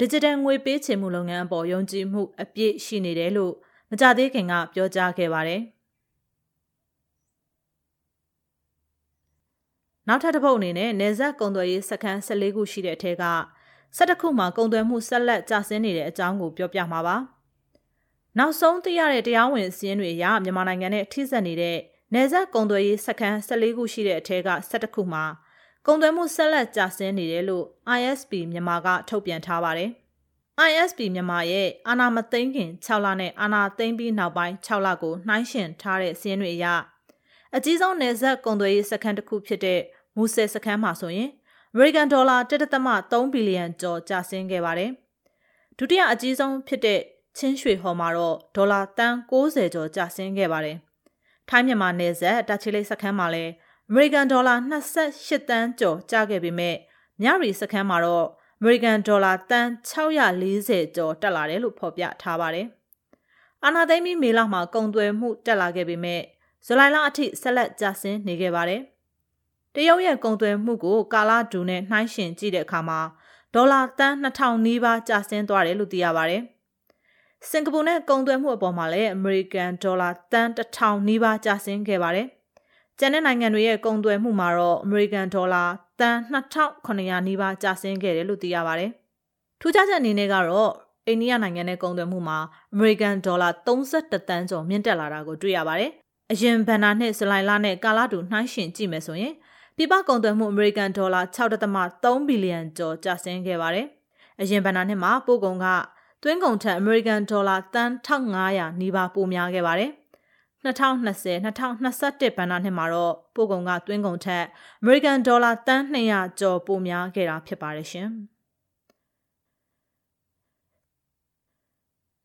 digital ငွေပေးချေမှုလုပ်ငန်းအပေါ်ယုံကြည်မှုအပြည့်ရှိနေတယ်လို့မကြသေးခင်ကပြောကြားခဲ့ပါတယ်။နောက်ထပ်တစ်ပုတ်အနေနဲ့နေဆက်ကုံသွယ်ရေးစခန်း14ခုရှိတဲ့အထက်က17ခုမှာကုံသွယ်မှုဆက်လက်ကျဆင်းနေတဲ့အကြောင်းကိုပြောပြမှာပါ။နောက်ဆုံးသိရတဲ့တရားဝင်စည်းရင်းတွေအရမြန်မာနိုင်ငံနဲ့ထိစပ်နေတဲ့နေဆက်ကုံသွယ်ရေးစခန်း14ခုရှိတဲ့အထက်က17ခုမှာ ကုန်သွယ်မှုဆက်လက်ကျဆင်းနေတယ်လို့ ISP မြန်မာကထုတ်ပြန်ထားပါတယ် ISP မြန်မာရဲ့အာနာမသိန်းခင်6လနဲ့အာနာသိန်းပြီးနောက်ပိုင်း6လကိုနှိုင်းယှဉ်ထားတဲ့စီးရင်တွေအရအကြီးဆုံးနယ်စပ်ကုန်သွယ်ရေးစခန်းတစ်ခုဖြစ်တဲ့မူဆယ်စခန်းမှာဆိုရင်အမေရိကန်ဒေါ်လာ1.3ဘီလီယံကျော်ကျဆင်းခဲ့ပါတယ်။ဒုတိယအကြီးဆုံးဖြစ်တဲ့ချင်းရွှေဟော်မှာတော့ဒေါ်လာတန်60ကျော်ကျဆင်းခဲ့ပါတယ်။ထိုင်းမြန်မာနယ်စပ်တာချီလိတ်စခန်းမှာလည်း အမေရိကန်ဒေါ်လာ28တန်းကျော်ကျခဲ့ပေမဲ့မြရီစခန်းမှာတော့အမေရိကန်ဒေါ်လာတန်640ကျော်တက်လာတယ်လို့ဖော်ပြထားပါတယ်။အာနာသိမ့်မီမေလမှာကုန်သွယ်မှုတက်လာခဲ့ပေမဲ့ဇူလိုင်လအထိဆက်လက်ကျဆင်းနေခဲ့ပါတယ်။တရုတ်ရဲ့ကုန်သွယ်မှုကိုကာလာဒူနဲ့နှိုင်းယှဉ်ကြည့်တဲ့အခါမှာဒေါ်လာတန်2000နီးပါးကျဆင်းသွားတယ်လို့သိရပါတယ်။စင်ကာပူနဲ့ကုန်သွယ်မှုအပေါ်မှာလည်းအမေရိကန်ဒေါ်လာတန်1000နီးပါးကျဆင်းခဲ့ပါတယ်။ ကျန်တဲ့နိုင်ငံတွေရဲ့ကုန်သွယ်မှုမှာတော့ အမေရိကန်ဒေါ်လာတန်2900နီးပါးကျဆင်းခဲ့တယ်လို့သိရပါတယ်။ထူးခြားချက်အနေနဲ့ကတော့အိန္ဒိယနိုင်ငံနဲ့ကုန်သွယ်မှုမှာအမေရိကန်ဒေါ်လာ31တန်းကျော်မြင့်တက်လာတာကိုတွေ့ရပါတယ်။အရင်ဘန်နာနှစ်ဇူလိုင်လနဲ့ကာလတူနှိုင်းယှဉ်ကြည့်မယ်ဆိုရင်ပြပကုန်သွယ်မှုအမေရိကန်ဒေါ်လာ6.3ဘီလီယံကျော်ကျဆင်းခဲ့ပါတယ်။အရင်ဘဏ္ဍာနှစ်မှာပို့ကုန်ကသွင်းကုန်ထက်အမေရိကန်ဒေါ်လာတန်1500နီးပါးပိုများခဲ့ပါတယ်။ 2020 2021ဘဏ္ဍာနှစ်မှာတော့ပို့ကုန်ကသွင်းကုန်ထက်အမေရိကန်ဒေါ်လာတန်200ကျော်ပိုများခဲ့တာဖြစ်ပါတယ်ရှင်။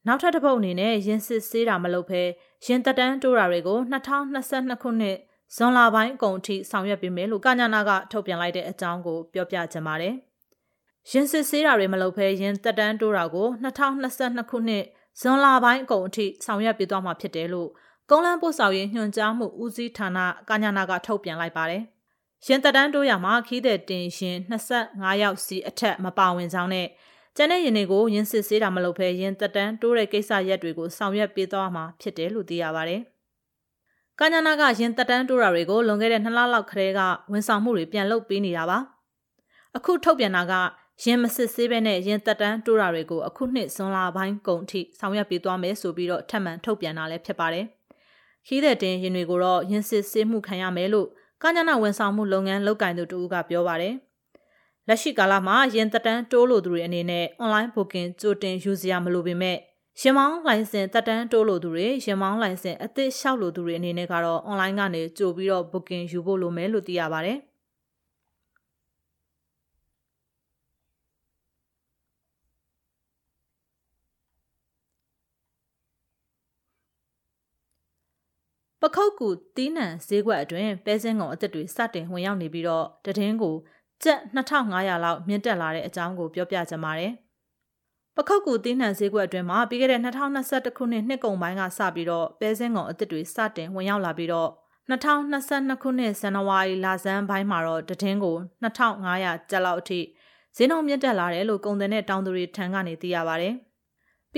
နောက်ထပ်တစ်ပုတ်အနေနဲ့ရင်စစ်ဆေးတာမလုပ်ဘဲရင်တက်တန်းတိုးတာတွေကို2022ခုနှစ်ဇွန်လပိုင်းအကုန်ထိဆောင်ရွက်ပေးမယ်လို့ကညာနာကထုတ်ပြန်လိုက်တဲ့အကြောင်းကိုပြောပြချင်ပါတယ်။ရင်စစ်ဆေးတာတွေမလုပ်ဘဲရင်တက်တန်းတိုးတာကို2022ခုနှစ်ဇွန်လပိုင်းအကုန်ထိဆောင်ရွက်ပေးသွားမှာဖြစ်တယ်လို့ ကုန်းလန်းပို့ဆောင်ရေးညွှန်ကြားမှုဦးစီးဌာနကညာနာကထုတ်ပြန်လိုက်ပါတယ်။ရင်တက်တန်းတိုးရမှာခီးတဲ့တင်ရှင်25ယောက်စီအထက်မပါဝင်ကြောင်းနဲ့ကျန်တဲ့ရင်တွေကိုရင်းစစ်ဆေးတာမလုပ်ဘဲရင်တက်တန်းတိုးတဲ့ကိစ္စရက်တွေကိုဆောင်ရွက်ပေးသွားမှာဖြစ်တယ်လို့သိရပါဗျ။။ကာညာနာကရင်တက်တန်းတိုးတာတွေကိုလွန်ခဲ့တဲ့နှစ်လလောက်ခရဲကဝန်ဆောင်မှုတွေပြန်လုပ်ပေးနေတာပါ။အခုထုတ်ပြန်တာကရင်မစစ်ဆေးဘဲနဲ့ရင်တက်တန်းတိုးတာတွေကိုအခုနှစ်ဇွန်လပိုင်းကုန်ထိဆောင်ရွက်ပေးသွားမယ်ဆိုပြီးတော့ထပ်မံထုတ်ပြန်တာလည်းဖြစ်ပါတယ်။ ခီးတဲ့တင်ရင်တွေကိုတော့ရင်စစ်ဆေးမှုခံရမယ်လို့ကာညာနာဝန်ဆောင်မှုလုပ်ငန်းလုပ်ကင်သူတူကပြောပါတယ်။လက်ရှိကာလမှာရင်တက်တန်းတိုးလို့သူတွေအနေနဲ့ online booking ကြိုတင်ယူစရာမလိုပေမဲ့ရင်မောင်းလိုင်စင်တက်တန်းတိုးလို့သူတွေရင်မောင်းလိုင်စင်အသစ်လျှောက်လို့သူတွေအနေနဲ့ကတော့ online ကနေကြိုပြီးတော့ booking ယူဖို့လိုမယ်လို့သိရပါတယ် ပခုတ်ကူတီးနံဈေးကွက်အတွင်းပဲစင်းကုန်အသစ်တွေစတင်ဝင်ရောက်နေပြီးတော့တည်င်းကိုကျပ်2500လောက်မြင့်တက်လာတဲ့အကြောင်းကိုပြောပြကြပါမယ်။ပခုတ်ကူတင်းနှံဈေးကွက်အတွင်းမှာပြီးခဲ့တဲ့2021ခုနှစ်နှစ်ကုန်ပိုင်းကစပြီးတော့ပဲစင်းကုန်အသစ်တွေစတင်ဝင်ရောက်လာပြီးတော့2022ခုနှစ်ဇန်နဝါရီလဆန်းပိုင်းမှာတော့တည်င်းကို2500ကျပ်လောက်အထိဈေးနှုန်းမြင့်တက်လာတယ်လို့ကုန်သည်နဲ့တောင်သူတွေထံကနေသိရပါဗျ။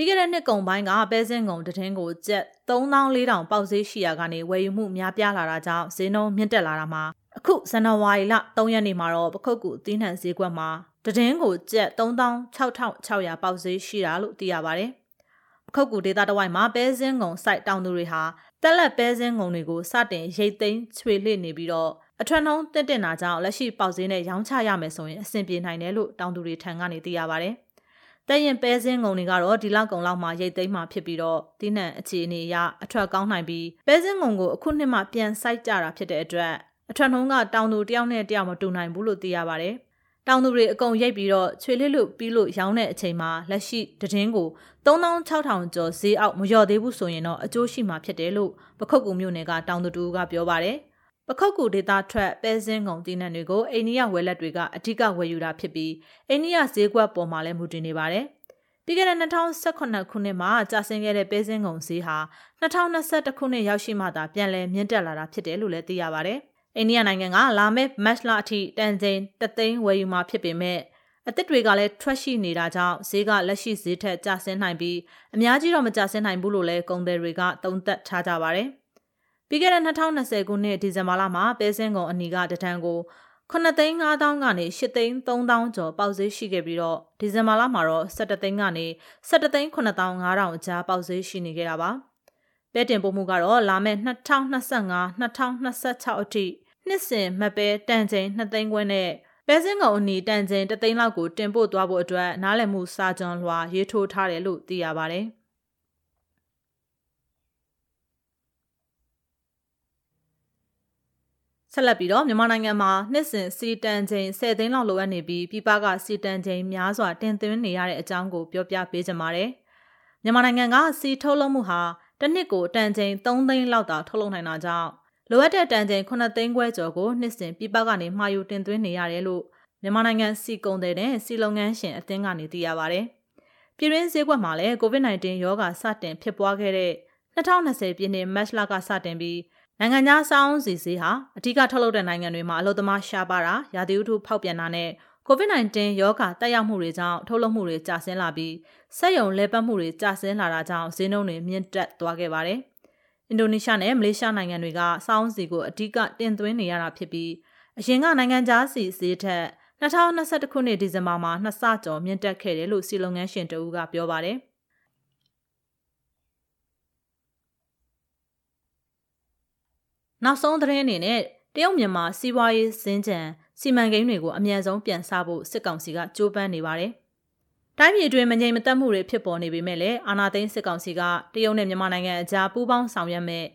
ပြီးခဲ့တဲ့နှစ်ကုန်ပိုင်းကပဲစင်းကုန်တည်င်းကိုကျပ်3400ပေါက်ဈေးရှိရာကနေဝယ်ယူမှုများပြားလာတာကြောင့်ဈေးနှုန်းမြင့်တက်လာတာမှာအခုဇန်နဝါရီလ3ရက်နေ့မှာတော့ပခုတ်ကူအသီးနှံဈေးကွက်မှာတည်င်းကိုကျပ်3600ပေါက်ဈေးရှိတာလို့သိရပါတယ်။ပခုတ်ကူဒေတာတဝိုက်မှာပဲစင်းငုံစိုက်တောင်သူတွေဟာတက်လက်ပဲစင်းငုံတွေကိုစတင်ရိတ်သိမ်းချွေလှစ်နေပြီးတော့အထွန်းနှုံးတက်တင်တာကြောင့်လက်ရှိပေါက်ဈေးနဲ့ရောင်းချရမယ်ဆိုရင်အဆင်ပြေနိုင်တယ်လို့တောင်သူတွေထံကနေသိရပါတယ်။ တဲ့ရင်ပဲစင်းငုံတွေကတော့ဒီလောက်ကုံလောက်မှရိတ်သိမ်းမှဖြစ်ပြီးတော့ဒီနှံအခြေအနေအရအထွက်ကောင်းနိုင်ပြီးပဲစင်းငုံကိုအခုနှစ်မှပြန်စိုက်ကြတာဖြစ်တဲ့အတွက်အထွန်းနှုံးကတောင်သူတယောက်နဲ့တယောက်မတူနိုင်ဘူးလို့သိရပါတယ်။တောင်သူတွေအကုန်ရိတ်ပြီးတော့ချွေလစ်လို့ပြီးလို့ရောင်းတဲ့အချိန်မှာလက်ရှိတည်င်းကို3600ကျော်ဈေးအောက်မလျော့သေးဘူးဆိုရင်တော့အကျိုးရှိမှာဖြစ်တယ်လို့ပခုတ်ကူမြို့နယ်ကတောင်သူတူကပြောပါတယ် ပခုတ်ကူဒေတာထွက်ပဲစင်းကုန်တင်းနှံတွေကိုအိန္ဒိယဝယ်လက်တွေကအဓိကဝယ်ယူတာဖြစ်ပြီးအိန္ဒိယဈေးကွက်ပေါ်မှာလည်းမူတည်နေပါတယ်ပြီးခဲ့တဲ့2018ခုနှစ်မှာကြာဆင်းခဲ့တဲ့ပဲစင်းကုန်ဈေးဟာ2021ခုနှစ်ရောက်ရှိမှသာပြန်လည်မြင့်တက်လာတာဖြစ်တယ်လို့လည်းသိရပါတယ်။အိန္ဒိယနိုင်ငံကလာမယ့်မတ်လအထိတန်ချိန်တသိန်းဝယ်ယူမှာဖြစ်ပေမဲ့အသစ်တွေကလည်းထွက်ရှိနေတာကြောင့်ဈေးကလက်ရှိဈေးထက်ကျဆင်းနိုင်ပြီးအများကြီးတော့မကျဆင်းနိုင်ဘူးလို့လည်းကုန်သည်တွေကသုံးသပ်ထားကြပါတယ်။ ပြီးခဲ့တဲ့2020ခုနှစ်ဒီဇင်ဘာလမှာပဲစင်းကုန်အနီကတထန်ကို9သိန်း5000ကနေ8သိန်း3000ကျော်ပေါက်ဈေးရှိခဲ့ပြီးတော့ဒီဇင်ဘာလမှာတော့17သိန်းကနေ17သိန်း9500အကြားပေါက်ဈေးရှိနေခဲ့တာပါ။ပဲတင်ပို့မှုကတော့လာမယ့်2025 2026အထိနှစ်စဉ်မပဲတန်ချိန်2သိန်းခွဲနဲ့ပဲစင်းကုံအနီတန်ချိန်တသိန်းလောက်ကိုတင်ပို့သွားဖို့အတွက်နားလည်မှုစာကြွန်လွှာရေးထိုးထားတယ်လို့သိရပါတယ်။ ဆက်လက်ပြီးတော့မြန်မာနိုင်ငံမှာနှစ်စဉ်စီတန်ချိန်10သိန်းလောက်လိုအပ်နေပြီးပြည်ပကစီတန်ချိန်များစွာတင်သွင်းနေရတဲ့အကြောင်းကိုပြောပြပေးကြပါမယ်။မြန်မာနိုင်ငံကစီထုတ်လုပ်မှုဟာတစ်နှစ်ကိုတန်ချိန်3သိန်းလောက်သာထုတ်လုပ်နိုင်တာကြောင့်လိုအပ်တဲ့တန်ချိန်9သိန်းခွဲကျော်ကိုနှစ်စဉ်ပြည်ပကနေမှာယူတင်သွင်းနေရတယ်လို့မြန်မာနိုင်ငံစီကုံတဲ့နဲ့စီလုပ်ငန်းရှင်အသင်းကနေသိရပါဗျ။ပြည်ရင်းဈေးကွက်မှာလည်း COVID-19 ရောဂါစတင်ဖြစ်ပွားခဲ့တဲ့2020ပြည်နှစ်မတ်လကစတင်ပြီး နိုင်ငံသားစောင်းစီစီဟာအထူးထုတ်လုပ်တဲ့နိုင်ငံတွေမှာအလုပ်သမားရှားပါတာရာသီဥတုဖောက်ပြန်တာနဲ့ COVID-19 ရောဂါတက်ရောက်မှုတွေကြောင့်ထုတ်လုပ်မှုတွေကျဆင်းလာပြီးစက်ရုံလဲပတ်မှုတွေကျဆင်းလာတာကြောင့်ဈေးနှုန်းတွေမြင့်တက်သွားခဲ့ပါတယ်။အင်ဒိုနီးရှားနဲ့မလေးရှားနိုင်ငံတွေကစောင်းစီကိုအထူးတင်သွင်းနေရတာဖြစ်ပြီးအရင်ကနိုင်ငံသားစီစီထက်2021ခုနှစ်ဒီဇင်ဘာမှာနှစ်ဆကျော်မြင့်တက်ခဲ့တယ်လို့စီလုံငန်းရှင်တဦးကပြောပါတယ်။ နောက်ဆုံးသတင်းအနေနဲ့တရုတ်မြန်မာစီးပွားရေးစင်ကြံစီမံကိန်းတွေကိုအမြန်ဆုံးပြန်ဆဖို့စစ်ကောင်စီကကြိုးပမ်းနေပါတယ်။တိုင်းပြည်အတွင်းမငြိမ်မသက်မှုတွေဖြစ်ပေါ်နေပေမဲ့လည်းအာဏာသိမ်းစစ်ကောင်စီကတရုတ်နဲ့မြန်မာနိုင်ငံအကြားပူးပေါင်းဆောင်ရွက်မဲ့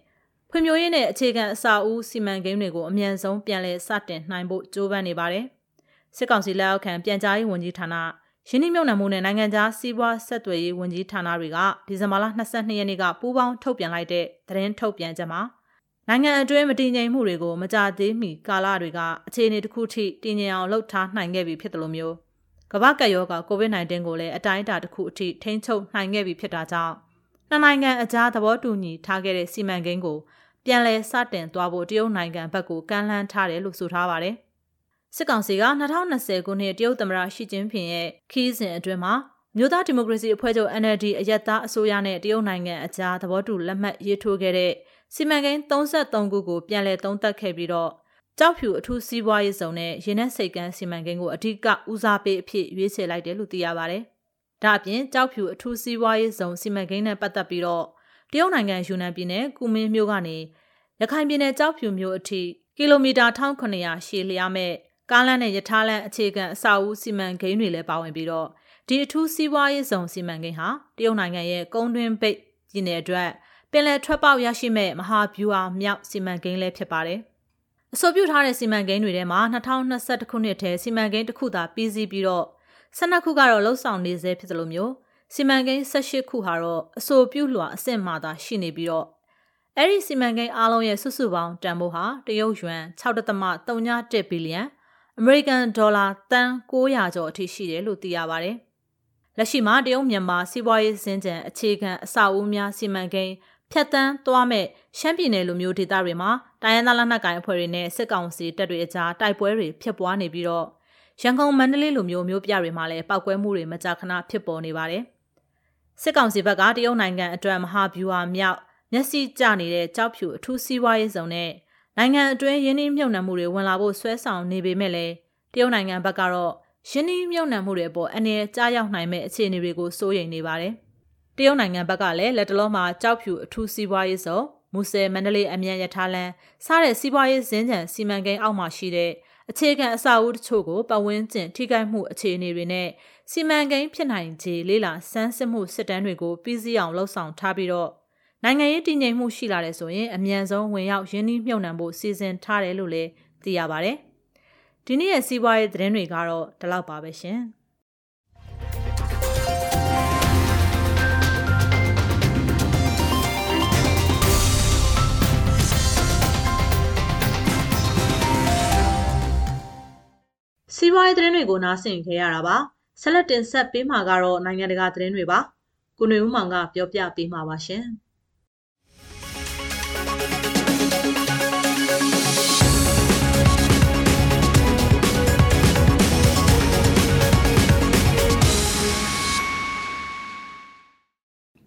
ဖွံ့ဖြိုးရေးနဲ့အခြေခံအစာအုပ်စီမံကိန်းတွေကိုအမြန်ဆုံးပြန်လည်စတင်နိုင်ဖို့ကြိုးပမ်းနေပါတယ်။စစ်ကောင်စီလက်အောက်ခံပြန်ကြားရေးဝန်ကြီးဌာနရင်းနှီးမြှုပ်နှံမှုနဲ့နိုင်ငံခြားစီးပွားဆက်သွယ်ရေးဝန်ကြီးဌာနတွေကဒီဇင်ဘာလ22ရက်နေ့ကပူးပေါင်းထုတ်ပြန်လိုက်တဲ့သတင်းထုတ်ပြန်ချက်မှာ နိုင်ငံအတွင်းမတည်ငြိမ်မှုတွေကိုမကြသေးမီကာလတွေကအခြေအနေတစ်ခုထိတည်ငြိမ်အောင်လှုပ်ထားနိုင်ခဲ့ပြီဖြစ်တယ်လို့မျိုးကမ္ဘာ့ကပ်ရောဂါ COVID-19 ကိုလည်းအတိုင်းအတာတစ်ခုအထိထိန်းချုပ်နိုင်ခဲ့ပြီဖြစ်တာကြောင့်နှစ်နိုင်ငံအကြားသဘောတူညီထားခဲ့တဲ့စီမံကိန်းကိုပြန်လည်စတင်သွားဖို့တရုတ်နိုင်ငံဘက်ကကမ်းလှမ်းထားတယ်လို့ဆိုထားပါတယ်။စစ်ကောင်စီက2020ခုနှစ်တရုတ်သမ္မတရှီကျင်းဖျင်ရဲ့ခီးစဉ်အတွင်းမှာမြို့သားဒီမိုကရေစီအဖွဲ့ချုပ် NLD အယက်သားအစိုးရနဲ့တရုတ်နိုင်ငံအကြားသဘောတူလက်မှတ်ရေးထိုးခဲ့တဲ့ စီမံကိန်း33ခုကိုပြန်လည်သုံးသပ်ခဲ့ပြီးတော့ကြောက်ဖြူအထူးစီးပွားရေးဆောင်နဲ့ရင်းနှက်စိတ်ကန်းစီမံကိန်းကိုအဓိကဦးစားပေးအဖြစ်ရွေးချယ်လိုက်တယ်လို့သိရပါဗျ။ဒါအပြင်ကြောက်ဖြူအထူးစီးပွားရေးဆောင်စီမံကိန်းနဲ့ပတ်သက်ပြီးတော့တရုတ်နိုင်ငံယူနန်ပြည်နယ်ကူမင်းမြို့ကနေရခိုင်ပြည်နယ်ကြောက်ဖြူမြို့အထိကီလိုမီတာ1900ရှည်လျားမဲ့ကားလမ်းနဲ့ရထားလမ်းအခြေခံအဆောက်အဦစီမံကိန်းတွေလည်းပါဝင်ပြီးတော့ဒီအထူးစီးပွားရေးဆောင်စီမံကိန်းဟာတရုတ်နိုင်ငံရဲ့ကုန်းတွင်းပိတ်ပြည်နယ်အတွက် ပင်လယ်ထွက်ပေါက်ရရှိမဲ့မဟာဗျူဟာမြောက်စီမံကိန်းလည်းဖြစ်ပါတယ်။အဆိုပြုထားတဲ့စီမံကိန်းတွေထဲမှာ2021ခုနှစ်ထဲစီမံကိန်းတစ်ခုသာပြီးစီးပြီးတော့12ခုကတော့လှုပ်ဆောင်နေဆဲဖြစ်သလိုမျိုးစီမံကိန်း18ခုဟာတော့အဆိုပြုလွှာအဆင့်မှသာရှိနေပြီးတော့အဲ့ဒီစီမံကိန်းအားလုံးရဲ့စုစုပေါင်းတန်ဖိုးဟာတရုတ်ယွမ်6.31ဘီလီယံအမေရိကန်ဒေါ်လာတန်900ကျော်အထိရှိတယ်လို့သိရပါတယ်။လက်ရှိမှာတရုတ်မြန်မာစီးပွားရေးစင်ကြံအခြေခံအဆောက်အဦများစီမံကိန်း ဖြတ်တန်းသွားမဲ့ရှမ်းပြည်နယ်လိုမျိုးဒေသတွေမှာတိုင်းရင်းသားလက်နက်ကိုင်အဖွဲ့တွေနဲ့စစ်ကောင်စီတပ်တွေအကြားတိုက်ပွဲတွေဖြစ်ပွားနေပြီးတော့ရန်ကုန်မန္တလေးလိုမျိုးမျိုးပြတွေမှာလည်းပောက်ကွဲမှုတွေမကြာခဏဖြစ်ပေါ်နေပါတယ်။စစ်ကောင်စီဘက်ကတရုတ်နိုင်ငံအတွက်မဟာဗျူဟာမြောက်မျက်စိကျနေတဲ့ကြောက်ဖြူအထူးစီးပွားရေးဆောင်နဲ့နိုင်ငံအတွင်းရင်းနှီးမြှုပ်နှံမှုတွေဝင်လာဖို့ဆွဲဆောင်နေပေမဲ့လည်းတရုတ်နိုင်ငံဘက်ကတော့ရင်းနှီးမြှုပ်နှံမှုတွေအပေါ်အနေနဲ့ကြားရောက်နိုင်မဲ့အခြေအနေတွေကိုစိုးရိမ်နေပါတယ်။ တရုတ်နိုင်ငံဘက်ကလည်းလက်တလုံးမှာကြောက်ဖြူအထူးစီးပွားရေးစုံမူဆယ်မန္တလေးအမြန်ရထားလမ်းစတဲ့စီးပွားရေးဇင်းကြံစီမံကိန်းအောက်မှာရှိတဲ့အခြေခံအဆောက်အဦတချို့ကိုပတ်ဝန်းကျင်ထိခိုက်မှုအခြေအနေတွေနဲ့စီမံကိန်းဖြစ်နိုင်ခြေလေးလာစမ်းစစ်မှုစစ်တမ်းတွေကိုပြီးစီးအောင်လှုပ်ဆောင်ထားပြီးတော့နိုင်ငံရေးတည်ငြိမ်မှုရှိလာတဲ့ဆိုရင်အမြန်ဆုံးဝင်ရောက်ရင်းနှီးမြှုပ်နှံဖို့စီစဉ်ထားတယ်လို့လည်းသိရပါဗျ။ဒီနေ့ရဲ့စီးပွားရေးသတင်းတွေကတော့ဒီလောက်ပါပဲရှင်။ စီးပွားရေးသတင်းတွေကိုနားဆင်ခဲ့ရတာပါဆက်လက်တင်ဆက်ပေးမှာကတော့နိုင်ငံတကာသတင်းတွေပါကိုနေဦးမောင်ကပြောပြပေးမှာပါရှင်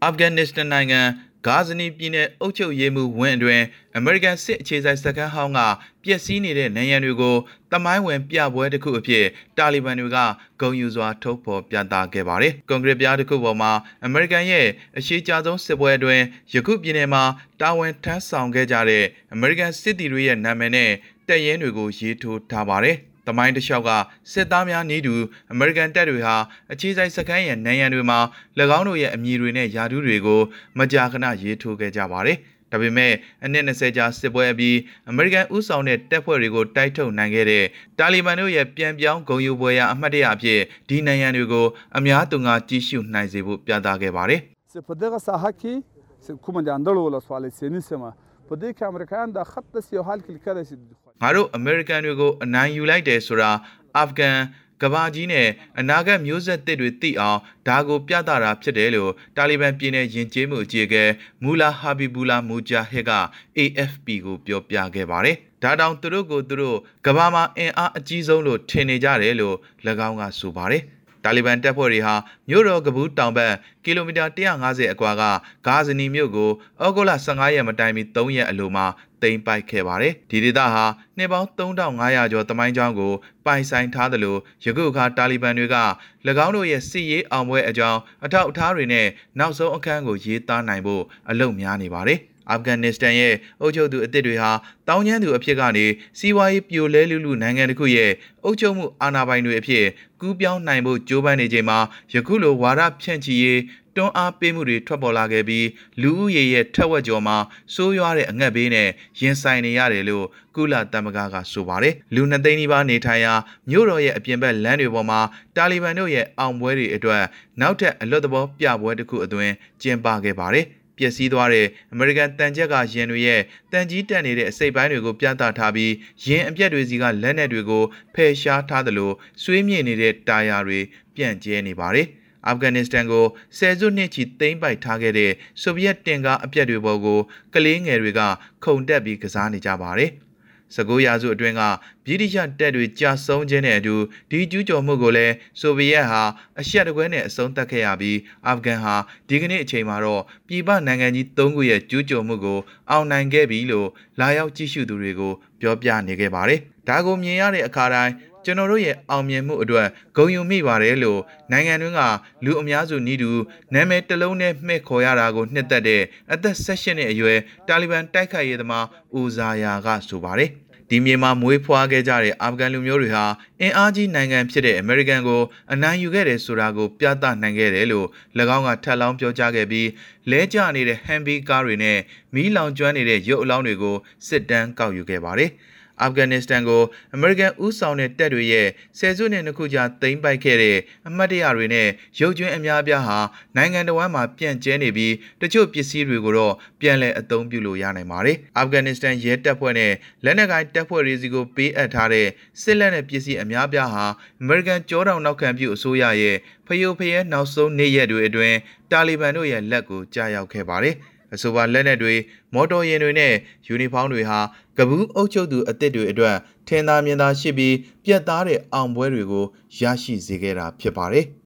အာဖဂန်နစ္စတန်နိုင်ငံ ဂါဇနီပြည်နယ်အုပ်ချုပ်ရေးမှူးဝင်းအတွင်းအမေရိကန်စစ်အခြေစိုက်စခန်းဟောင်းကပျက်စီးနေတဲ့နိုင်ငံတွေကိုတမိုင်းဝင်ပြပွဲတစ်ခုအဖြစ်တာလီဘန်တွေကဂုံယူစွာထုတ်ဖော်ပြသခဲ့ပါတယ်။ကွန်ဂရက်ပြားတစ်ခုပေါ်မှာအမေရိကန်ရဲ့အရှိကြဆုံးစစ်ပွဲအတွင်းယခုပြည်နယ်မှာတာဝန်ထမ်းဆောင်ခဲ့ကြတဲ့အမေရိကန်စစ်သည်တွေရဲ့နာမည်နဲ့တပ်ရင်းတွေကိုရေးထိုးထားပါတယ်။ တမိုင်းတစ်လျှောက်ကစစ်သားများနေတူအမေရိကန်တပ်တွေဟာအခြေစိုက်စခန်းရဲ့နိုင်ရန်တွေမှာ၎င်းတို့ရဲ့အမည်တွေနဲ့ယာတုတွေကိုမကြာခဏရေးထိုးခဲ့ကြပါတယ်။ဒါပေမဲ့အနည်း20ကြာစစ်ပွဲအပြီးအမေရိကန်ဥဆောင်တဲ့တပ်ဖွဲ့တွေကိုတိုက်ထုတ်နိုင်ခဲ့တဲ့တာလီဘန်တို့ရဲ့ပြန်ပြောင်းဂုံယူပွဲရအမှတ်တရအဖြစ်ဒီနိုင်ရန်တွေကိုအများသူငါကြီးစုနိုင်စေဖို့ပြသခဲ့ပါတယ်။ Se په دغه ساحه کې se کوم د اندړو ولسوالۍ سینې سیمه په دې کې امریکایان د خط د یو حال کې لیکل شي ငါတို့အမေရိကန်တွေကိုအနိုင်ယူလိုက်တယ်ဆိုတာအာဖဂန်ကဘာကြီးနဲ့အနာဂတ်မျိုးဆက်သစ်တွေသိအောင်ဒါကိုပြသတာဖြစ်တယ်လို့တာလီဘန်ပြည်နယ်ယဉ်ကျေးမှုအကြီးအကဲမူလာဟာဘီဘူလာမူဂျာဟစ်က AFP ကိုပြောပြခဲ့ပါတယ်။ဒါတောင်သူတို့ကိုသူတို့ကဘာမှာအင်အားအကြီးဆုံးလို့ထင်နေကြတယ်လို့၎င်းကဆိုပါတယ်။တာလီဘန်တပ်ဖွဲ့တွေဟာမြို့တော်ကဘူးတောင်ဘက်ကီလိုမီတာ150အကွာကဂါဇနီမြို့ကိုဩဂုတ်လ15ရက်မတိုင်မီ3ရက်အလိုမှာ သိမ်းပိုက်ခဲ့ပါတယ်။ဒီဒေသဟာနှစ်ပေါင်း3500ကျော်တမိုင်းကြောင်းကိုပိုင်ဆိုင်ထားသလိုယခုအခါတာလီဘန်တွေက၎င်းတို့ရဲ့စစ်ရေးအောင်ပွဲအကြောင်းအထောက်အထားတွေနဲ့နောက်ဆုံးအခန်းကိုရေးသားနိုင်ဖို့အလုံများနေပါတယ်။ အာဖဂန်နစ္စတန်ရဲ့အုပ်ချုပ်သူအစ်စ်တွေဟာတောင်းကျမ်းသူအဖြစ်ကနေစီးပွားရေးပြိုလဲလူလူနိုင်ငံတစ်ခုရဲ့အုပ်ချုပ်မှုအာဏာပိုင်တွေအဖြစ်ကူးပြောင်းနိုင်ဖို့ကြိုးပမ်းနေချိန်မှာယခုလိုဝါဒဖြန့်ချီရေးတွန်းအားပေးမှုတွေထွက်ပေါ်လာခဲ့ပြီးလူဦးရေရဲ့ထက်ဝက်ကျော်မှာစိုးရွားတဲ့အငတ်ဘေးနဲ့ရင်ဆိုင်နေရတယ်လို့ကုလသမဂ္ဂကဆိုပါတယ်လူနှစ်သိန်းနီးပါးနေထိုင်ရာမြို့တော်ရဲ့အပြင်ဘက်လမ်းတွေပေါ်မှာတာလီဘန်တို့ရဲ့အောင်ပွဲတွေအတွက်နောက်ထပ်အလွတ်တဘောပြပွဲတစ်ခုအသွင်ကျင်းပခဲ့ပါတယ် ပျက်စီးသွားတဲ့အမေရိကန်တန်ကြက်ကယင်တွေရဲ့တန်ကြီးတက်နေတဲ့အစိပ်ပိုင်းတွေကိုပြသထားပြီးယင်အပြက်တွေစီကလက်နက်တွေကိုဖယ်ရှားထားသလိုဆွေးမြေ့နေတဲ့တာယာတွေပြန့်ကျဲနေပါတယ်။အာဖဂန်နစ္စတန်ကိုဆယ်စုနှစ်ချီသိမ်းပိုက်ထားခဲ့တဲ့ဆိုဗီယက်တင်ကားအပြက်တွေပေါ်ကိုကလေးငယ်တွေကခုန်တက်ပြီးကစားနေကြပါတယ်။ 19ရာစုအတွင်းကဗြိတိရှတပ်တွေကြာဆုံးခြင်းနဲ့အတူဒီကျူးကျော်မှုကိုလည်းဆိုဗီယက်ဟာအရှက်တကွဲနဲ့အဆုံးသတ်ခဲ့ရပြီးအာဖဂန်ဟာဒီကနေ့အချိန်မှာတော့ပြည်ပနိုင်ငံကြီး၃ခုရဲ့ကျူးကျော်မှုကိုအောင်နိုင်ခဲ့ပြီလို့လာရောက်ကြည့်ရှုသူတွေကိုပြောပြနေခဲ့ပါတယ်။ဒါကိုမြင်ရတဲ့အခါတိုင်း ကျွန်တော်တို့ရဲ့အောင်မြင်မှုအတွက်ဂုဏ်ယူမိပါတယ်လို့နိုင်ငံတွင်းကလူအများစုနီးတူနာမည်တစ်လုံးနဲ့မှဲ့ခေါ်ရတာကိုနှစ်သက်တဲ့အသက်16နှစ်အရွယ်တာလီဘန်တိုက်ခိုက်ရေးသမားဦးဇာယာကဆိုပါတယ်ဒီမြေမှာမွေးဖွားခဲ့ကြတဲ့အာဖဂန်လူမျိုးတွေဟာအင်အားကြီးနိုင်ငံဖြစ်တဲ့အမေရိကန်ကိုအနိုင်ယူခဲ့တယ်ဆိုတာကိုပြသနိုင်ခဲ့တယ်လို့၎င်းကထပ်လောင်းပြောကြားခဲ့ပြီးလဲကျနေတဲ့ဟန်ဘီကားတွေနဲ့မီးလောင်ကျွမ်းနေတဲ့ရုပ်အလောင်းတွေကိုစစ်တမ်းကောက်ယူခဲ့ပါတယ်။ အာဖဂန်နစ္စတန်ကိုအမေရိကန်ဦးဆောင်တဲ့တပ်တွေရဲ့ဆယ်စုနှစ်နှစ်ခုကြာသိမ်းပိုက်ခဲ့တဲ့အမှတ်တရတွေနဲ့ရုပ်ကျွင်းအများအပြားဟာနိုင်ငံတော်ဝန်မှာပြန့်ကျဲနေပြီးတချို့ပစ္စည်းတွေကိုတော့ပြန်လည်အသုံးပြုလို့ရနိုင်ပါတယ်။အာဖဂန်နစ္စတန်ရဲတပ်ဖွဲ့နဲ့လက်နက်ကိုင်တပ်ဖွဲ့တွေစီကိုပေးအပ်ထားတဲ့စစ်လက်နက်ပစ္စည်းအများအပြားဟာအမေရိကန်ကြောတောင်နောက်ခံပြုအစိုးရရဲ့ဖယိုဖယဲနောက်ဆုံးနေ့ရက်တွေအတွင်းတာလီဘန်တို့ရဲ့လက်ကိုကြားရောက်ခဲ့ပါတယ်။ အဆိုပါလက်နက်တွေမော်တော်ယာဉ်တွေနဲ့ယူနီဖောင်းတွေဟာကဘူးအုပ်ချုပ်သူအသစ်တွေအတွက်ထင်သာမြင်သာရှိပြီးပြတ်သားတဲ့အောင်ပွဲတွေကိုရရှိစေခဲ့တာဖြစ်ပါတယ်။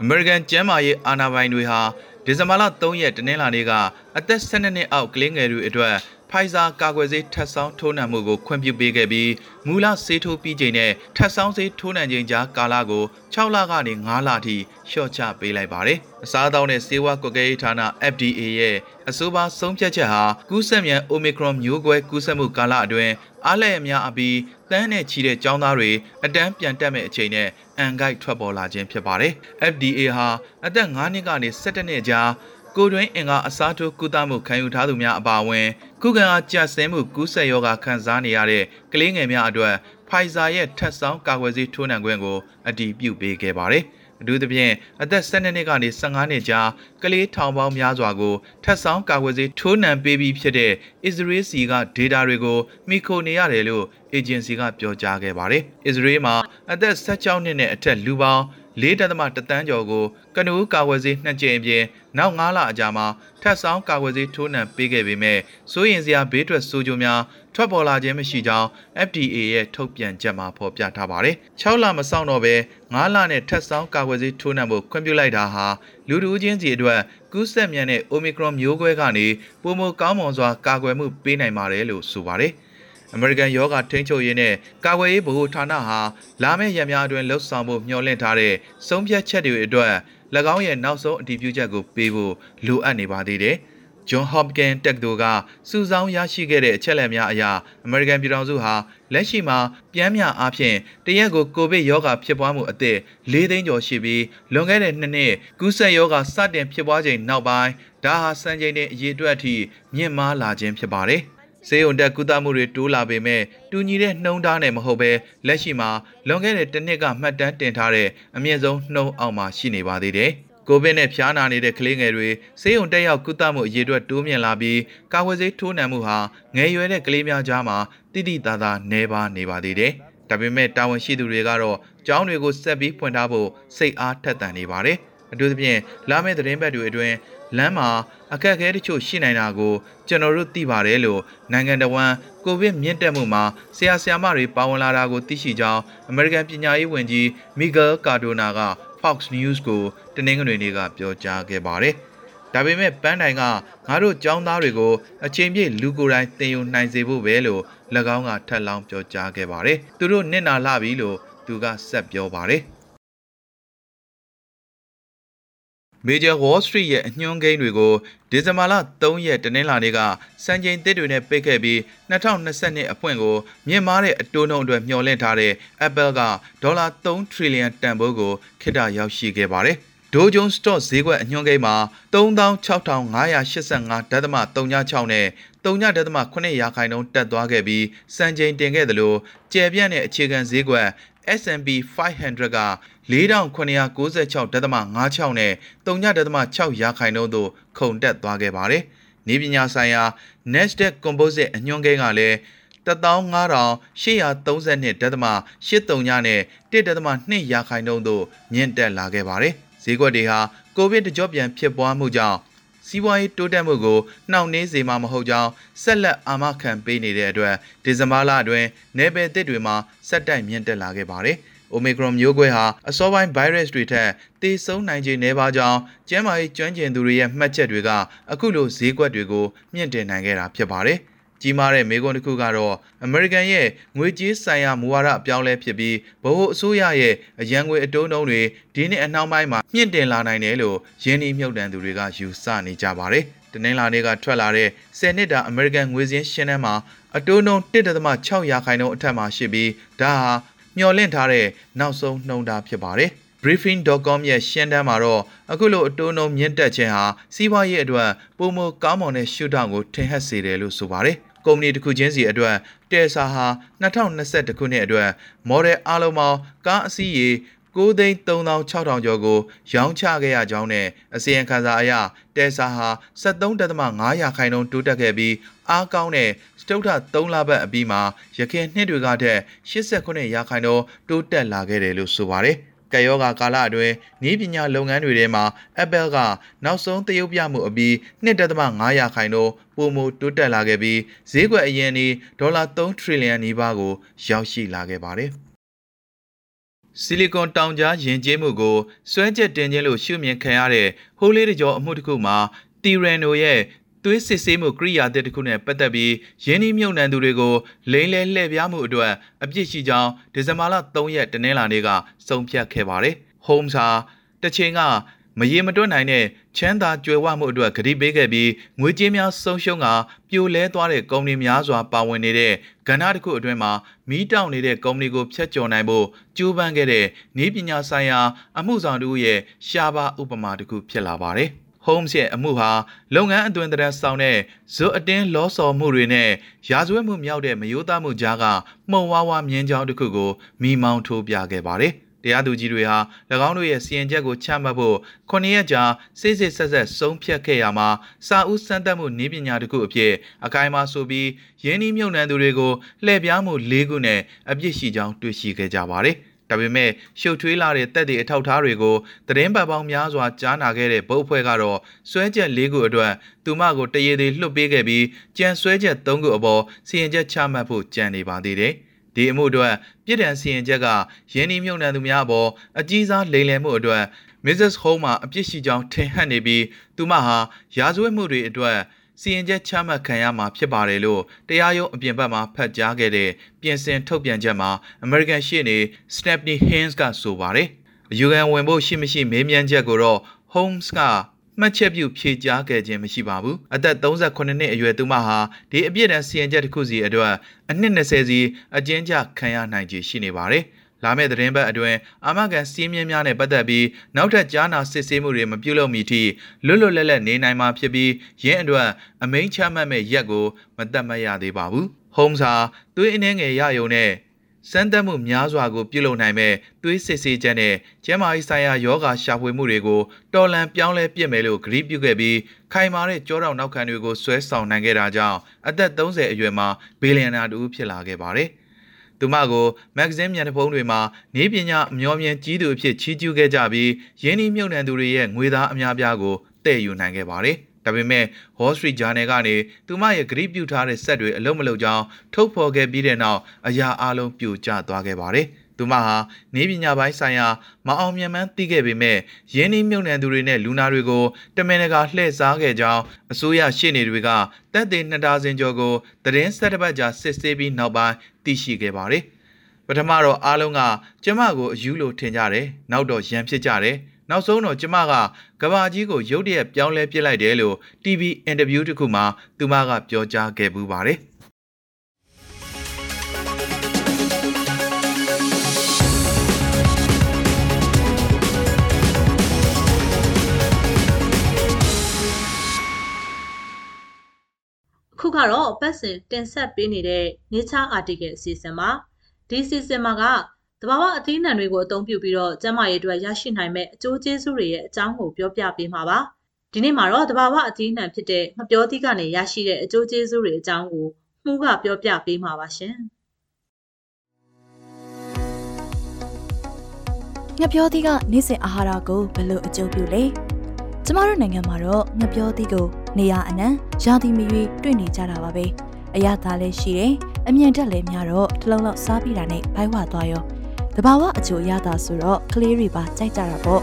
အမေရိကန်ကျန်းမာရေးအာဏာပိုင်တွေဟာဒီဇင်ဘာလ3ရက်တနင်္လာနေ့ကအသက်12နှစ်အောက်ကလေးငယ်တွေအတွက် ဖိုင်ဇာကာကွယ်ဆေးထပ်ဆောင်းထိုးနှံမှုကိုခွင့်ပြုပေးခဲ့ပြီးမူလဆေးထိုးပြီးချိန်နဲ့ထပ်ဆောင်းဆေးထိုးနှံချိန်ကြားကာလကို6လကနေ9လအထိလျှော့ချပေးလိုက်ပါတယ်။အစားအသောက်နဲ့ဆေးဝါးကွက်ကဲရေးဌာန FDA ရဲ့အဆိုပါဆုံးဖြတ်ချက်ဟာကူးစက်မြန် Omicron မျိုးကွဲကူးစက်မှုကာလအတွင်းအားလည်းအများအပြီးတန်းနဲ့ချီတဲ့ចောင်းသားတွေအတန်းပြန်တက်မဲ့အချိန်နဲ့အန်ဂိုက်ထွက်ပေါ်လာခြင်းဖြစ်ပါတယ်။ FDA ဟာအသက်9နှစ်ကနေ17နှစ်ကြားကိုတွင်းအင်္ဂါအစားထိုးကုသမှုခံယူထားသူများအပါအဝင် ခုခံအားကျဆင်းမှုကူးစက်ရောဂါခံစားနေရတဲ့ကလေးငယ်များအတွက်ဖိုင်ဇာရဲ့ထပ်ဆောင်ကာကွယ်ဆေးထိုးနှံခွင့်ကိုအတည်ပြုပေးခဲ့ပါတယ်။အထူးသဖြင့်အသက်12နှစ်ကနေ15နှစ်ကြားကလေးထောင်ပေါင်းများစွာကိုထပ်ဆောင်ကာကွယ်ဆေးထိုးနှံပေးပြီးဖြစ်တဲ့အစ္စရေးစီကဒေတာတွေကိုမိခိုနေရတယ်လို့အေဂျင်စီကပြောကြားခဲ့ပါတယ်။အစ္စရေးမှာအသက်16နှစ်နဲ့အထက်လူပေါင်း ၄တသမတတန်းကျော်ကိုကနူးကာဝယ်ဆေးနှစ်ကြိမ်အပြင်နောက်9လအကြာမှာထပ်ဆောင်ကာဝယ်ဆေးထိုးနှံပေးခဲ့ပေမဲ့စိုးရင်စရာဘေးထွက်ဆိုးကျိုးများထွက်ပေါ်လာခြင်းမရှိကြောင်း FDA ရဲ့ထုတ်ပြန်ချက်မှာဖော်ပြထားပါတယ်။6လမစောင့်တော့ဘဲ9လနဲ့ထပ်ဆောင်ကာကွယ်ဆေးထိုးနှံဖို့ခွင့်ပြုလိုက်တာဟာလူတူချင်းစီအတွက်ကူးစက်မြန်တဲ့ Omicron မျိုးကွဲကနေပုံမကောင်းမွန်စွာကာကွယ်မှုပေးနိုင်ပါတယ်လို့ဆိုပါတယ်။ အမေရိကန်ယောဂထိန်းချုပ်ရေးနဲ့ကာကွယ်ရေးဗဟိုဌာနဟာလာမယ့်ရက်များအတွင်းလှုပ်ဆောင်ဖို့မျှော်လင့်ထားတဲ့ဆုံးဖြတ်ချက်တွေအတွက်၎င်းရဲ့နောက်ဆုံးအတည်ပြုချက်ကိုပေးဖို့လိုအပ်နေပါသေးတယ်။ John Hopkins တက္ကသိုလ်ကစုဆောင်းရရှိခဲ့တဲ့အချက်အလက်များအရအမေရိကန်ပြည်ထောင်စုဟာလက်ရှိမှာပြန်မြအားဖြင့်တရက်ကိုကိုဗစ်ရောဂါဖြစ်ပွားမှုအသစ်၄သိန်းကျော်ရှိပြီးလွန်ခဲ့တဲ့နှစ်နှစ်ကူးစက်ရောဂါစတင်ဖြစ်ပွားချိန်နောက်ပိုင်းဒါဟာစံချိန်တင်အရေးအတွက်အထိမြင့်မားလာခြင်းဖြစ်ပါတယ်။ စေုံတက်ကုသမှုတွေတိုးလာပေမဲ့တူညီတဲ့နှုံးသားနဲ့မဟုတ်ဘဲလက်ရှိမှာလွန်ခဲ့တဲ့တစ်နှစ်ကမှတ်တမ်းတင်ထားတဲ့အမြင့်ဆုံးနှုံးအောင်မှာရှိနေပါသေးတယ်။ကိုဗစ်နဲ့ဖျားနာနေတဲ့ကလေးငယ်တွေဆေးရုံတက်ရောက်ကုသမှုအရေးအတွက်တိုးမြင့်လာပြီးကာဝယ်ဆေးထိုးနှံမှုဟာငယ်ရွယ်တဲ့ကလေးများကြားမှာတိတိသားသားနှဲပါနေပါသေးတယ်။ဒါပေမဲ့တာဝန်ရှိသူတွေကတော့ကျောင်းတွေကိုဆက်ပြီးဖွင့်ထားဖို့စိတ်အားထက်သန်နေပါတယ်။အထူးသဖြင့်လာမယ့်သတင်းပတ်တွေအတွင်း လမ်းမှာအခက်အခဲတချို့ရှိနိုင်တာကိုကျွန်တော်တို့သိပါတယ်လို့နိုင်ငံတော်ဝန်ကိုဗစ်မြင့်တက်မှုမှာဆရာဆရာမတွေပါဝင်လာတာကိုသိရှိကြောင်းအမေရိကန်ပညာရေးဝန်ကြီးမီဂယ်ကာဒိုနာက Fox News ကိုတနင်္ဂနွေနေ့ကပြောကြားခဲ့ပါတယ်။ဒါပေမဲ့ပန်းတိုင်ကငါတို့ចောင်းသားတွေကိုအချိန်ပြည့်လူကိုယ်တိုင်တင်ယူနိုင်စေဖို့ပဲလို့၎င်းကထပ်လောင်းပြောကြားခဲ့ပါတယ်။သူတို့နစ်နာလာပြီလို့သူကဆက်ပြောပါတယ်။ Major Wall Street ရဲ့အညွှန်းကိန်းတွေကိုဒီဇင်ဘာလ3ရက်တနင်္လာနေ့ကစံချိန်သစ်တွေနဲ့ပိတ်ခဲ့ပြီး2022အဖွင့်ကိုမြင့်မားတဲ့အတိုးနှုန်းအတွက်မျှော်လင့်ထားတဲ့ Apple ကဒေါ်လာ3 trillion တန်ဖိုးကိုခေတ္တရောက်ရှိခဲ့ပါတယ်။ Dow Jones Stock ဈေးကွက်အညွှန်းကိန်းမှာ36,585.36နဲ့3.8ရာခိုင်နှုန်းတက်သွားခဲ့ပြီးစံချိန်တင်ခဲ့သလိုကျယ်ပြန့်တဲ့အခြေခံဈေးကွက် S&P 500က 4996.56နဲ့3.6ရာခိုင်နှုန်းသို့ခုန်တက်သွားခဲ့ပါတယ်။နေပညာဆိုင်ရာ Nasdaq Composite အညွှန်းကိန်းကလည်း15832.83ညနဲ့1.2ရာခိုင်နှုန်းသို့မြင့်တက်လာခဲ့ပါတယ်။ဈေးကွက်တွေဟာကိုဗစ်တကြော့ပြန်ဖြစ်ပွားမှုကြောင့်စီးပွားရေးတိုးတက်မှုကိုနှောင့်နှေးစေမှာမဟုတ်ကြောင်းဆက်လက်အာမခံပေးနေတဲ့အတွက်ဒီဇင်ဘာလအတွင်းနယ်ပယ်သစ်တွေမှာဆက်တိုက်မြင့်တက်လာခဲ့ပါတယ်။ Omicron မျိုးကွဲဟာအစောပိုင်း virus တွေထက်သေဆုံးနိုင်ခြေနည်းပါးကြောင်းကျန်းမာရေးကျွမ်းကျင်သူတွေရဲ့မှတ်ချက်တွေကအခုလိုဈေးကွက်တွေကိုမြင့်တင်နိုင်ခဲ့တာဖြစ်ပါတယ်။ကြီးမားတဲ့မေကွန်တစ်ခုကတော့အမေရိကန်ရဲ့ငွေကြေးဆိုင်ရာမူဝါဒအပြောင်းလဲဖြစ်ပြီးဗဟိုအစိုးရရဲ့အရန်ငွေအတိုးနှုန်းတွေဒီနှစ်အနှောင်းပိုင်းမှာမြင့်တင်လာနိုင်တယ်လို့ယင်းနှိမ့်မြုပ်တန်သူတွေကယူဆနေကြပါတယ်။တနင်္လာနေ့ကထွက်လာတဲ့10နှစ်တာအမေရိကန်ငွေစင်းရှင်းတန်းမှာအတိုးနှုန်း1.6ရာခိုင်နှုန်းအထက်မှာရှိပြီးဒါဟာ မျှော်လင့်ထားတဲ့နောက်ဆုံးနှုံတာဖြစ်ပါတယ်။ briefing.com ရဲ့ရှင်းတမ်းမှာတော့အခုလိုအတိုးနှုန်းမြင့်တက်ခြင်းဟာစီးပွားရေးအတွက်ပုံမကောင်းမွန်တဲ့ရှုထောင့်ကိုထင်ဟပ်စေတယ်လို့ဆိုပါတယ်။ကုမ္ပဏီတစ်ခုချင်းစီအတွက်တယ်ဆာဟာ2021ခုနှစ်အတွက် model အားလုံးပေါင်းကားအစီးရေ 9,3600ကျော်ကို ရောင်းချခဲ့ရကြောင်းနဲ့အစီရင်ခံစာအရတယ်ဆာဟာ73.5ရာခိုင်နှုန်းတိုးတက်ခဲ့ပြီးအားကောင်းတဲ့စတုထ3လပတ်အပြီးမှာရခင်နှစ်တွေကထက်89ရာခိုင်နှုန်းတိုးတက်လာခဲ့တယ်လို့ဆိုပါတယ်။ကယောဂါကာလအတွင်းဤပညာလုပ်ငန်းတွေထဲမှာ Apple ကနောက်ဆုံးတရုပ်ပြမှုအပြီး2.5ရာခိုင်နှုန်းပုံမတိုးတက်လာခဲ့ပြီးဈေးကွက်အရင်ဒီဒေါ်လာ3 trillion နီးပါးကိုရောက်ရှိလာခဲ့ပါတယ်။ ဆီလီကွန်တောင်ကြားယဉ်ကျေးမှုကိုစွဲချက်တင်ခြင်းလို့ရှုမြင်ခံရတဲ့ဟိုးလေးတကြောအမှုတစ်ခုမှာတီရန်နိုရဲ့သွေးစစ်ဆေးမှုကိရိယာတစ်ခုနဲ့ပတ်သက်ပြီးယင်းနှမြုံနှံသူတွေကိုလိမ့်လဲလှည့်ပြားမှုအတွက်အပြစ်ရှိကြောင်းဒီဇင်ဘာလ3ရက်တနင်္လာနေ့ကဆုံးဖြတ်ခဲ့ပါတယ်။ Holmes ဟာတချိန်က မရေမတွက်နိုင်တဲ့ချမ်းသာကြွယ်ဝမှုအတွက်ကတိပေးခဲ့ပြီးငွေကြေးများဆုံးရှုံးကပြိုလဲသွားတဲ့ကုမ္ပဏီများစွာပါဝင်နေတဲ့ကဏ္ဍတစ်ခုအတွင်းမှာမီးတောင်နေတဲ့ကုမ္ပဏီကိုဖျက်ချော်နိုင်ဖို့ကြိုးပမ်းခဲ့တဲ့နည်းပညာဆိုင်ရာအမှုဆောင်တို့ရဲ့ရှားပါဥပမာတစ်ခုဖြစ်လာပါတယ်။ Holmes ရဲ့အမှုဟာလုပ်ငန်းအသွင်သဏ္ဍာန်ဆောင်တဲ့ဇွတ်အတင်းလောဆော်မှုတွေနဲ့ရာဇဝတ်မှုမြောက်တဲ့မယိုးသားမှုကြားကမှုံဝါးဝါမြင်းချောင်းတစ်ခုကိုမိမောင်းထိုးပြခဲ့ပါတယ်။ တရားသူကြီးတွေဟာ၎င်းတို့ရဲ့စီရင်ချက်ကိုချမှတ်ဖို့9ရက်ကြာစိတ်စိတ်ဆက်ဆက်ဆုံးဖြတ်ခဲ့ရမှာစာဦးစမ်းသပ်မှုနည်းပညာတစ်ခုအဖြစ်အကိုင်းမှာဆိုပြီးရင်းနှီးမြှုပ်နှံသူတွေကိုလှည့်ပြားမှု၄ခုနဲ့အပြစ်ရှိကြောင်းတွေ့ရှိခဲ့ကြပါတယ်။ဒါပေမဲ့ရှုပ်ထွေးလာတဲ့တက်တဲ့အထောက်ထားတွေကိုသတင်းပတ်ပေါင်းများစွာကြားနာခဲ့တဲ့ဗုတ်အဖွဲ့ကတော့စွဲချက်၄ခုအတွက်သူမကိုတရေသေးလွှတ်ပေးခဲ့ပြီးကြံစွဲချက်၃ခုအပေါ်စီရင်ချက်ချမှတ်ဖို့ကြံနေပါသေးတယ်။ ဒီအမှုအတွက်ပြည်ထန်စီရင်ချက်ကရင်းနှီးမြှုပ်နှံသူများအပေါ်အကြီးစားလိမ်လည်မှုအတွက် Mrs. Home မှာအပြစ်ရှိကြောင်းထင်ဟပ်နေပြီးသူမဟာရာဇဝတ်မှုတွေအတွက်စီရင်ချက်ချမှတ်ခံရမှာဖြစ်ပါတယ်လို့တရားရုံးအပြင်ဘက်မှာဖတ်ကြားခဲ့တဲ့ပြင်ဆင်ထုတ်ပြန်ချက်မှာ American ရှေ့နေ Stephanie Haynes ကဆိုပါတယ်။အယူခံဝင်ဖို့ရှိမရှိမေးမြန်းချက်ကိုတော့ Holmes က မှတ်ချက်ပြုဖြေကြားခဲ့ခြင်းမရှိပါဘူးအသက်38နှစ်အရွယ်သူမဟာဒီအပြစ်ဒဏ်စီရင်ချက်တစ်ခုစီအတွက်အနှစ်20စီအကျဉ်းချခံရနိုင်ခြေရှိနေပါတယ်လာမယ့်သတင်းပတ်အတွင်းအာမခံစီးမြင်းများနဲ့ပတ်သက်ပြီးနောက်ထပ်ကြားနာစစ်ဆေးမှုတွေမပြုလုပ်မီထိလွတ်လွတ်လပ်လပ်နေနိုင်မှာဖြစ်ပြီးရင်းအတွက်အမိန့်ချမှတ်မဲ့ရက်ကိုမသက်မရသေးပါဘူး။ Holmes ဟာသွေးအနှဲငယ်ရယုံနဲ့ စမ်းသပ်မှုများစွာကိုပြုလုပ်နိုင်မဲ့သွေးစစ်ဆေးချက်နဲ့ကျန်းမာရေးဆိုင်ရာယောဂါရှာဖွေမှုတွေကိုတော်လန်ပြောင်းလဲပြစ်မယ်လို့ဂရုပြုခဲ့ပြီးခိုင်မာတဲ့ကြောတောင်နောက်ခံတွေကိုဆွဲဆောင်နိုင်ခဲ့တာကြောင့်အသက်30အရွယ်မှာဘီလီယံနာတူဖြစ်လာခဲ့ပါတယ်။သူမကိုမဂ္ဂဇင်းမျက်နှာဖုံးတွေမှာနေပညာအမျောမြင်ကြီးသူအဖြစ်ချီးကျူးခဲ့ကြပြီးရင်းနှီးမြှုပ်နှံသူတွေရဲ့ငွေသားအများပြားကိုတည်ယူနိုင်ခဲ့ပါတယ်။ ဒါပေမဲ့ Wall Street Journal ကနေသူမရဲ့ဂရိပြုထားတဲ့ဆက်တွေအလုံးမလုံးကြောင်းထုတ်ဖော်ခဲ့ပြီးတဲ့နောက်အရာအလုံးပြိုကျသွားခဲ့ပါတယ်။သူမဟာနေပညာပိုင်းဆိုင်ရာမအောင်မြင်မှန်းသိခဲ့ပေမဲ့ရင်းနှီးမြှုပ်နှံသူတွေနဲ့လူနာတွေကိုတမင်တကာလှည့်စားခဲ့ကြောင်းအစိုးရရှေ့နေတွေကတပ်သေးနှစ်ဒါဇင်ကျော်ကိုသတင်းဆက်တစ်ပတ်ကြာစစ်ဆေးပြီးနောက်ပိုင်းသိရှိခဲ့ပါတယ်။ပထမတော့အားလုံးကကျမကိုအယူလို့ထင်ကြတယ်။နောက်တော့ရန်ဖြစ်ကြတယ်။ နောက်ဆုံးတော့ကျမကကဘာကြီးကိုရုတ်တရက်ပြောင်းလဲပစ်လိုက်တယ်လို့ TV အင်တာဗျူးတစ်ခုမှာသူမကပြောကြားခဲ့ပူပါတယ်။ခုကတော့ပတ်စဉ်တင်ဆက်ပေးနေတဲ့ Nature Article အစီအစဉ်မှာဒီအစီအစဉ်မှာက တဘာဝအသီးနှံတွေကိုအသုံးပြုပြီးတော့ကျန်းမာရေးအတွက်ရရှိနိုင်မဲ့အကျိုးကျေးဇူးတွေရဲ့အကြောင်းကိုပြောပြပေးမှာပါဒီနေ့မှာတော့တဘာဝအသီးနှံဖြစ်တဲ့ငပြောသီးကနေရရှိတဲ့အကျိုးကျေးဇူးတွေအကြောင်းကိုမှုကပြောပြပေးမှာပါရှင်ငပြောသီးကနေ့စဉ်အာဟာရကိုဘယ်လိုအကျိုးပြုလဲကျမတို့နိုင်ငံမှာတော့ငပြောသီးကိုနေရအနှံရာသီမရွေးတွေ့နေကြတာပါပဲအရသာလည်းရှိတယ်အမြင်တက်လည်းများတော့တစ်လုံးလောက်စားပြီးတာနဲ့ဘိုက်ဝသွားရော တဘာဝအကျိုးရတာဆိုတော့ကလေးတွေပါကြိုက်ကြတာပေါ့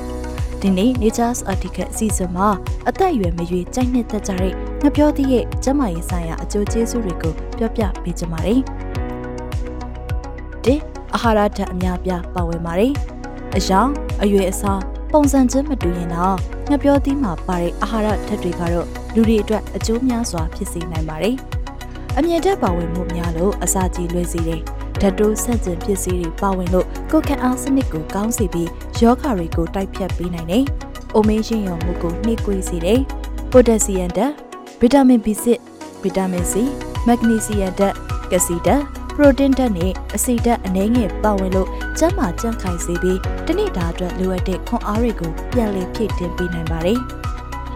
ဒီနေ့ Nature's Article အစီအစဉ်မှာအသက်အရွယ်မရွေးကြိုက်နှစ်သက်ကြတဲ့ငပြောသည့်ရဲ့ကျန်းမာရေးဆိုင်ရာအကျိုးကျေးဇူးတွေကိုပြောပြပေးကြပါမယ်။ဒီအာဟာရဓာတ်အများပြားပါဝင်ပါတယ်။အယောင်အရွယ်အစားပုံစံချင်းမတူရင်တော့ငပြောသီးမှာပါတဲ့အာဟာရဓာတ်တွေကတော့လူတွေအတွက်အကျိုးများစွာဖြစ်စေနိုင်ပါတယ်။အမြင့်တက်ပါဝင်မှုများလို့အစာကြီးလွှဲစေတယ်။ ဓာတ်တိုးဆက်ကျင်ပစ္စည်းတွေပါဝင်လို့ကိုယ်ခံအားစနစ်ကိုကောင်းစေပြီးယောဂါတွေကိုတိုက်ဖြတ်ပေးနိုင်တယ်။အိုမေးရှင်ရောမှုကိုနှိကွေးစေတယ်။ပိုတက်ဆီယမ်ဓာတ်ဗီတာမင် B6 ဗီတာမင် C မက်ဂနီဆီယမ်ဓာတ်ကက်ဆီဓာတ်ပရိုတင်းဓာတ်နဲ့အဆီဓာတ်အနည်းငယ်ပါဝင်လို့ကျန်းမာကြံ့ခိုင်စေပြီးတနေ့တာအတွက်လိုအပ်တဲ့ခွန်အားတွေကိုပြန်လည်ဖြည့်တင်းပေးနိုင်ပါတယ်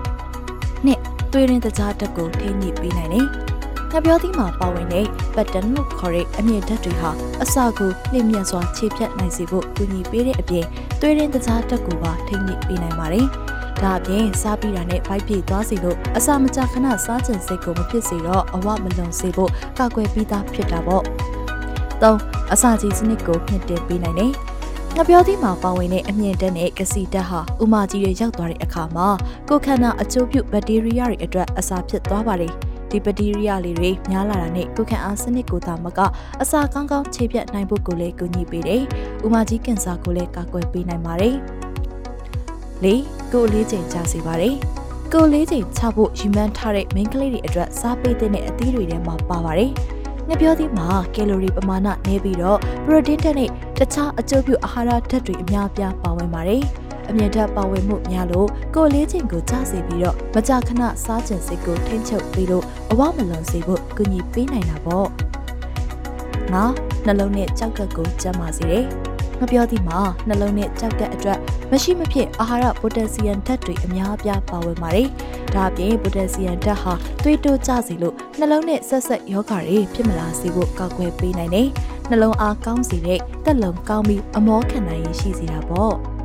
။နှစ်သွေးရင်းတကြားဓာတ်ကိုထိညှိပေးနိုင်တယ်။ ငပြောသီးမှာပါဝင်တဲ့ပတ်တန်လို့ခေါ်တဲ့အမြင့်ဓာတ်တွေဟာအစာကိုလျင်မြန်စွာခြေဖြတ်နိုင်စေဖို့ကူညီပေးတဲ့အပြင်သွေးရင်းတကြားဓာတ်ကိုပါထိညှိပေးနိုင်ပါတယ်။ဒါအပြင်စားပြီးတာနဲ့ဗိုက်ပြေသွားစေလို့အစာမကြာခဏစားချင်စိတ်ကိုမဖြစ်စေတော့အဝမလုံစေဖို့ကာကွယ်ပြီးသားဖြစ်တာပေါ့။၃အစာကြီးစနစ်ကိုမြင့်တင်ပေးနိုင်တယ်။ငပြောသီးမှာပါဝင်တဲ့အမြင့်တက်နဲ့ကစီတက်ဟာဥမာကြီးတွေရောက်သွားတဲ့အခါမှာကိုခန္ဓာအကျိုးပြုဘက်တီးရီးယားတွေအတွက်အစာဖြစ်သွားပါတယ် ဒီဘက်တီးရီးယားလေးတွေများလာတာနဲ့ကိုခံအားစနစ်ကိုသာမကအစာကောင်းကောင်းခြေပြတ်နိုင်ဖို့ကိုလည်းကူညီပေးတယ်။ဥမာကြီးကင်ဆာကိုလည်းကာကွယ်ပေးနိုင်ပါတယ်။၄ကိုလေးချိန်ကြာစေပါတယ်။ကိုလေးချိန်ချဖို့ရည်မှန်းထားတဲ့ main ကလေးတွေအတွက်စားပေးတဲ့အသီးတွေထဲမှာပါပါတယ်။ငပြောသီးမှာကယ်လိုရီပမာဏနည်းပြီးတော့ပရိုတင်းဓာတ်နဲ့တခြားအကျိုးပြုအာဟာရဓာတ်တွေအများအပြားပါဝင်ပါတယ်။ အမြင့်ဓာတ်ပါဝင်မှုများလို့ကိုယ်လေးချိန်ကိုကျစေပြီးတော့မကြာခဏစားကျင်စိတ်ကိုထိမ့်ချုပ်ပြီးလို့အဝမလွန်စေဖို့ကူညီပေးနိုင်တာပေါ့။ငါနှလုံးနဲ့ကြောက်ကက်ကိုကျန်းမာစေတယ်။မပြောသည်မှာနှလုံးနဲ့ကြောက်ကက်အတွက်မရှိမဖြစ်အာဟာရပိုတက်ဆီယမ်ဓာတ်တွေအများအပြားပါဝင်ပါတယ်။ဒါအပြင်ပိုတက်ဆီယမ်ဓာတ်ဟာသွေးတိုးကျစေလို့နှလုံးနဲ့ဆက်ဆက်ယောဂါတွေဖြစ်မလာစေဖို့ကောက်ွယ်ပေးနိုင်တယ်။နှလုံးအားကောင်းစေတဲ့တက်လုံကောင်းပြီးအမောခံနိုင်ရရှိစေတာပေါ့။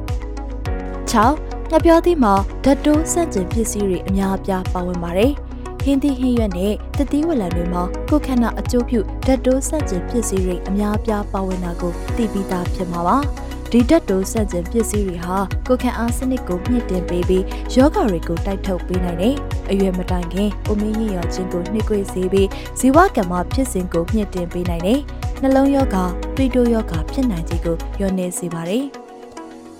6ငါပြောသည်မှာဓာတ်တိုးစန့်ကျင်ပစ္စည်းတွေအများအပြားပါဝင်ပါတယ်။ဟင်းသီးဟင်းရွက်နဲ့တတိဝလံတွေမှာကိုခန္ဓာအကျိုးပြုဓာတ်တိုးဆက်ကျင်ပစ္စည်းတွေအများအပြားပါဝင်တာကိုသိပြီးသားဖြစ်မှာပါဒီဓာတ်တိုးဆက်ကျင်ပစ္စည်းတွေဟာကိုခံအားစနစ်ကိုမြင့်တင်ပေးပြီးယောဂတွေကိုတိုက်ထုတ်ပေးနိုင်တယ်။အရွယ်မတိုင်ခင်အိုမင်းရင်ရောခြင်းကိုနှိကွေးစေပြီးဇီဝကမ္မဖြစ်စဉ်ကိုမြင့်တင်ပေးနိုင်တယ်။နှလုံးယောဂ၊သွေးတိုးယောဂဖြစ်နိုင်ခြင်းကိုညှော်နေစေပါတယ်။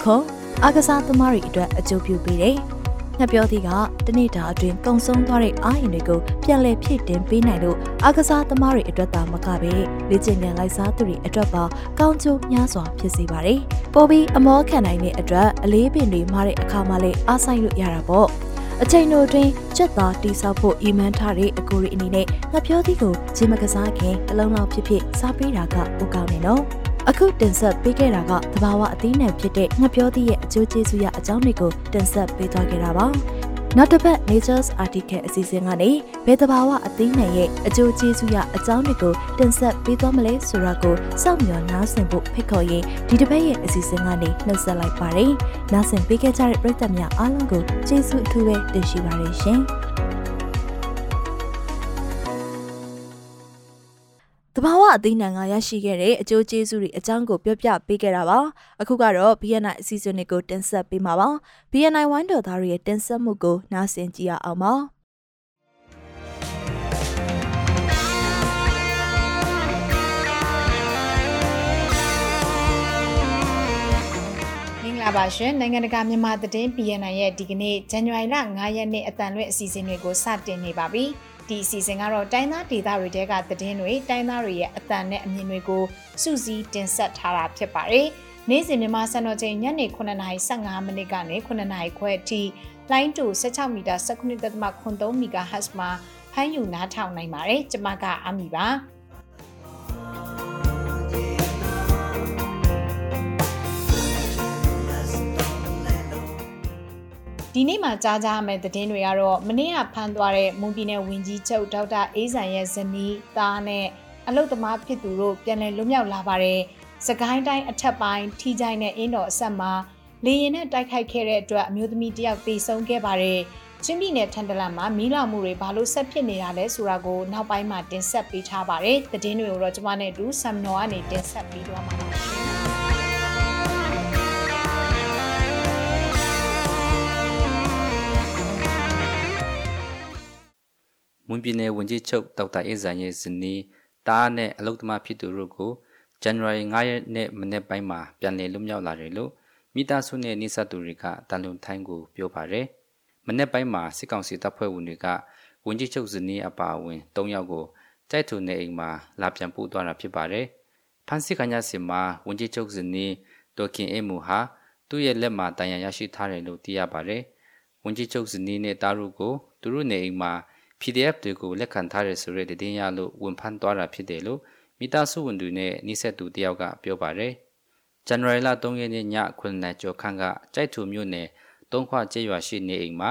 ခေါ်အာကစားသမားတွေအတွက်အကျိုးပြုပေးတယ်။ငှက်ပြောသီးကတနေ့တာအတွင်းကုံဆုံးသွားတဲ့အာရင်တွေကိုပြန်လည်ဖြည့်တင်ပေးနိုင်လို့အားကစားသမားတွေအတွက်သာမကပဲလေ့ကျင့်ခန်းလိုက်စားသူတွေအတွက်ပါကောင်းကျိုးများစွာဖြစ်စေပါတယ်။ပိုပြီးအမောခံနိုင်တဲ့အတွက်အလေးပင်တွေမားတဲ့အခါမှလည်းအားဆိုင်လို့ရတာပေါ့။အချိန်တို့တွင်ကြက်သားတိဆောက်ဖို့အီမန်ထားတဲ့အကိုရီအနေနဲ့ငှက်ပြောသီးကိုဂျင်းမကစားခင်တလုံးလောက်ဖြစ်ဖြစ်စားပေးတာကပိုကောင်းနေနော်။ အခုတင်ဆက်ပေးခဲ့တာကသဘာဝအသီးနှံဖြစ်တဲ့ငှက်ပြောသည့်ရဲ့အကျိုးကျေးဇူးရအကြောင်းတွေကိုတင်ဆက်ပေးသွားခဲ့တာပါ။နောက်တစ်ပတ် Nature's Article အစီအစဉ်ကနေဘယ်သဘာဝအသီးနှံရဲ့အကျိုးကျေးဇူးရအကြောင်းတွေကိုတင်ဆက်ပေးသွားမလဲဆိုတာကိုစောင့်မျှော်နားဆင်ဖို့ဖိတ်ခေါ်ရင်ဒီတစ်ပတ်ရဲ့အစီအစဉ်ကနေနှုတ်ဆက်လိုက်ပါတယ်။နားဆင်ပေးခဲ့ကြတဲ့ပရိသတ်များအားလုံးကိုကျေးဇူးအထူးပဲတင်ရှိပါတယ်ရှင်။ ဘာဝအသိဉာဏ်ကရရှိခဲ့တဲ့အကျိုးကျေးဇူးတွေအကြောင်းကိုပြောပြပေးခဲ့တာပါအခုကတော့ BNI အစီအစဉ်တွေကိုတင်ဆက်ပေးမှာပါ BNI ဝိုင်းတော်သားတွေရဲ့တင်ဆက်မှုကိုနားဆင်ကြည့်ရအောင်ပါလာပါရှင်နိုင်ငံတကာမြန်မာသတင်း BNN ရဲ့ဒီကနေ့ဇန်နဝါရီလ9ရက်နေ့အတန်လွင့်အစီအစဉ်တွေကိုစတင်နေပါပြီ။ ဒီအစီအစဉ်ကတော့တိုင်းသားဒေသတွေတဲကသတင်းတွေတိုင်းသားတွေရဲ့အတန်နဲ့အမြင်တွေကိုစုစည်းတင်ဆက်ထားတာဖြစ်ပါတယ်။နေ့စဉ်မြန်မာစံတော်ချိန်ညနေ9:15မိနစ်ကနေ9:00ခွဲအထိလိုင်းတူ16မီတာ19.3 MHz မှာဖမ်းယူနားထောင်နိုင်ပါတယ်။ကျွန်မကအမီပါ။ ဒီနေ့မှာကြားကြရမယ့်သတင်းတွေကတော့မနေ့ကဖမ်းသွားတဲ့မွန်ပြည်နယ်ဝန်ကြီးချုပ်ဒေါက်တာအေးဆန်ရဲ့ဇနီးသားနဲ့အလုတ်သမားဖြစ်သူတို့ပြန်လည်လွတ်မြောက်လာပါတယ်။စကိုင်းတိုင်းအထက်ပိုင်းထီချိုင်နဲ့အင်းတော်အဆက်မှာလေရင်နဲ့တိုက်ခိုက်ခဲ့တဲ့အတွက်အမျိုးသမီးတယောက်သေဆုံးခဲ့ပါတယ်။ချင်းပြည်နယ်ထန်တလန်မှာမီးလောင်မှုတွေဘာလို့ဆက်ဖြစ်နေတာလဲဆိုတာကိုနောက်ပိုင်းမှာတင်ဆက်ပေးထားပါတယ်။သတင်းတွေကိုတော့ကျွန်မနဲ့အတူဆမ်နော်ကနေတင်ဆက်ပေးသွားမှာပါ မွန်ပြည်နယ်ဝန်ကြီးချုပ်ဒေါက်တာအေးဇန်ရဲ့ဇနီးတားနဲ့အလုသမားဖြစ်သူတို့ကိုဇန်နဝါရီ9ရက်နေ့မနေ့ပိုင်းမှာပြန်လည်လွတ်မြောက်လာတယ်လို့မိသားစုနဲ့နှိစက်သူတွေကတန်လုံထိုင်းကိုပြောပါတယ်။မနေ့ပိုင်းမှာစစ်ကောင်စီတပ်ဖွဲ့ဝင်တွေကဝန်ကြီးချုပ်ဇနီးအပါအဝင်၃ယောက်ကိုတိုက်ထုနေအိမ်မှာလာပြန်ပို့သွားတာဖြစ်ပါတယ်။ဖန်စစ်ခညာစင်မှာဝန်ကြီးချုပ်ဇနီးဒေါခင်အေမူဟာသူ့ရဲ့လက်မှာတန်ရာရရှိထားတယ်လို့သိရပါတယ်။ဝန်ကြီးချုပ်ဇနီးနဲ့တားရုကိုသူတို့နေအိမ်မှာ PDF တွေကိုလက်ခံထားရဆိုတဲ့တည်င်းရလို့ဝန်ဖန်သွားတာဖြစ်တယ်လို့မိသားစုဝင်တွေနဲ့နှိဆက်သူတယောက်ကပြောပါတယ်။ဇန်နဝါရီလ3ရက်နေ့ည9နာရီကျော်ခန့်ကကြိုက်ထူမြို့နယ်တုံးခွကျေးရွာရှိနေအိမ်မှာ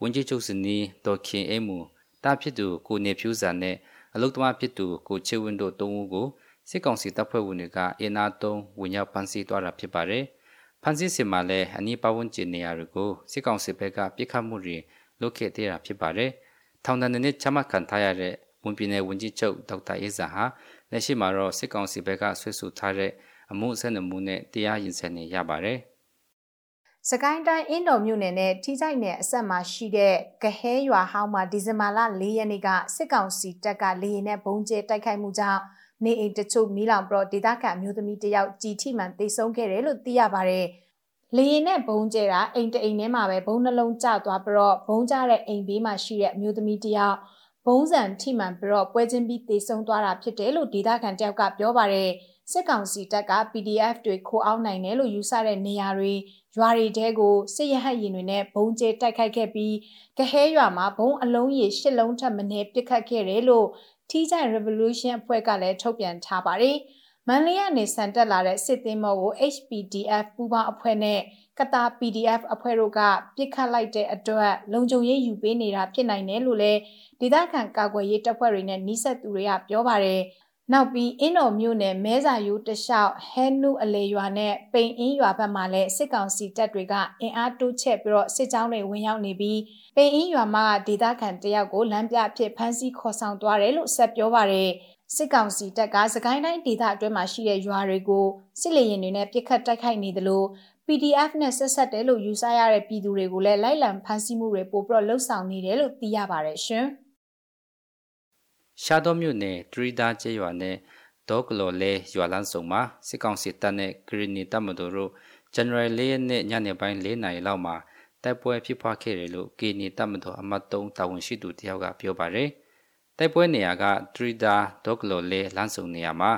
ဝန်ကြီးချုပ်စနီဒေါ်ခင်အေမူတာဖြစ်သူကိုနေဖြူစာနဲ့အလုတ်သမားဖြစ်သူကိုချေဝင်းတို့တုံးဦးကိုစစ်ကောင်စီတပ်ဖွဲ့ဝင်တွေကအင်အားသုံးဝင်ရောက်ဖမ်းဆီးသွားတာဖြစ်ပါတယ်။ဖမ်းဆီးစင်မှာလည်းအနီးပတ်ဝန်းကျင်နေရာတွေကိုစစ်ကောင်စီဘက်ကပြစ်ခတ်မှုတွေလုပ်ခဲ့တဲ့တာဖြစ်ပါတယ်။ ထောင်ဒဏ်နှစ်ချမှတ်ခံထားရတဲ့ဝန်ပြည်နယ်ဝန်ကြီးချုပ်ဒေါက်တာအေးဇာဟာလက်ရှိမှာတော့စစ်ကောင်စီဘက်ကဆွေးဆိုထားတဲ့အမှုအဆက်အမှုနဲ့တရားရင်ဆိုင်နေရပါတယ်။စကိုင်းတိုင်းအင်းတော်မြို့နယ်နဲ့ထိကြိုက်နယ်အဆက်မှာရှိတဲ့ကဟဲရွာဟောင်းမှာဒီဇင်ဘာလ၄ရက်နေ့ကစစ်ကောင်စီတပ်ကလေရင်နဲ့ဘုံကျဲတိုက်ခိုက်မှုကြောင့်နေအိမ်တချို့မီးလောင်ပြီးတော့ဒေသခံအမျိုးသမီးတယောက်ကြီးထိမှန်သေဆုံးခဲ့တယ်လို့သိရပါတယ်။ လေရင်နဲ့ဘုံကျဲတာအိမ်တအိမ်ထဲမှာပဲဘုံနှလုံးကျသွားပြီးတော့ဘုံကျတဲ့အိမ်ဘေးမှာရှိတဲ့အမျိုးသမီးတယောက်ဘုံစံထိမှန်ပြီးတော့ပွဲချင်းပြီးတေဆုံးသွားတာဖြစ်တယ်လို့ဒေသခံတယောက်ကပြောပါတယ်စစ်ကောင်စီတပ်က PDF တွေခိုးအောင်နိုင်တယ်လို့ယူဆတဲ့နေရာတွေရွာတွေတဲကိုစစ်ရဟတ်ရင်တွေနဲ့ဘုံကျဲတိုက်ခိုက်ခဲ့ပြီးကဟဲရွာမှာဘုံအလုံးရေ၈လုံးထပ်မင်းပစ်ခတ်ခဲ့တယ်လို့ထီးကြိုင် Revolution အဖွဲ့ကလည်းထုတ်ပြန်ထားပါတယ်။ မန်လေးကနေဆန်တက်လာတဲ့စစ်သင်းမော်ကို HPDF ပူးပေါင်းအဖွဲ့နဲ့ကတာ PDF အဖွဲ့တို့ကပြစ်ခတ်လိုက်တဲ့အတွက်လုံခြုံရေးယူပေးနေတာဖြစ်နိုင်တယ်လို့လည်းဒေသခံကာကွယ်ရေးတပ်ဖွဲ့တွေနဲ့နှိဆက်သူတွေကပြောပါတယ်။နောက်ပြီးအင်းတော်မြို့နယ်မဲစာယူတလျှောက်ဟဲနုအလေရွာနဲ့ပိန်အင်းရွာဘက်မှာလည်းစစ်ကောင်စီတပ်တွေကအင်အားတိုးချဲ့ပြီးတော့စစ်ကြောင်းတွေဝင်ရောက်နေပြီးပိန်အင်းရွာမှာဒေသခံတယောက်ကိုလမ်းပြအဖြစ်ဖမ်းဆီးခေါ်ဆောင်သွားတယ်လို့ဆက်ပြောပါတယ်။ စစ်ကောင်စီတပ်ကစကိုင်းတိုင်းဒေသအတွင်းမှာရှိတဲ့ရွာတွေကိုစစ်လေရင်တွေနဲ့ပစ်ခတ်တိုက်ခိုက်နေသလို PDF နဲ့ဆက်ဆက်တယ်လို့ယူဆရတဲ့ပြည်သူတွေကိုလည်းလိုက်လံဖမ်းဆီးမှုတွေပိုပြီးတော့လှုပ်ဆောင်နေတယ်လို့သိရပါတယ်ရှင်။ရှားတော်မြို့နယ်ဒရီဒါကျေးရွာနဲ့ဒေါကလော်လဲရွာလန်းစုံမှာစစ်ကောင်စီတပ်နဲ့ဂရီနီတပ်မတော်တို့ဇန်နဝါရီ၄ရက်နေ့ညနေပိုင်း၄နာရီလောက်မှာတတိုက်ပွဲဖြစ်ပွားခဲ့တယ်လို့ကေနီတပ်မတော်အမတ်3တာဝန်ရှိသူတယောက်ကပြောပါတယ်။ တိုက်ပွဲနေရာကထရီဒါဒေါကလိုလေလမ်းစုံနေရာမှာ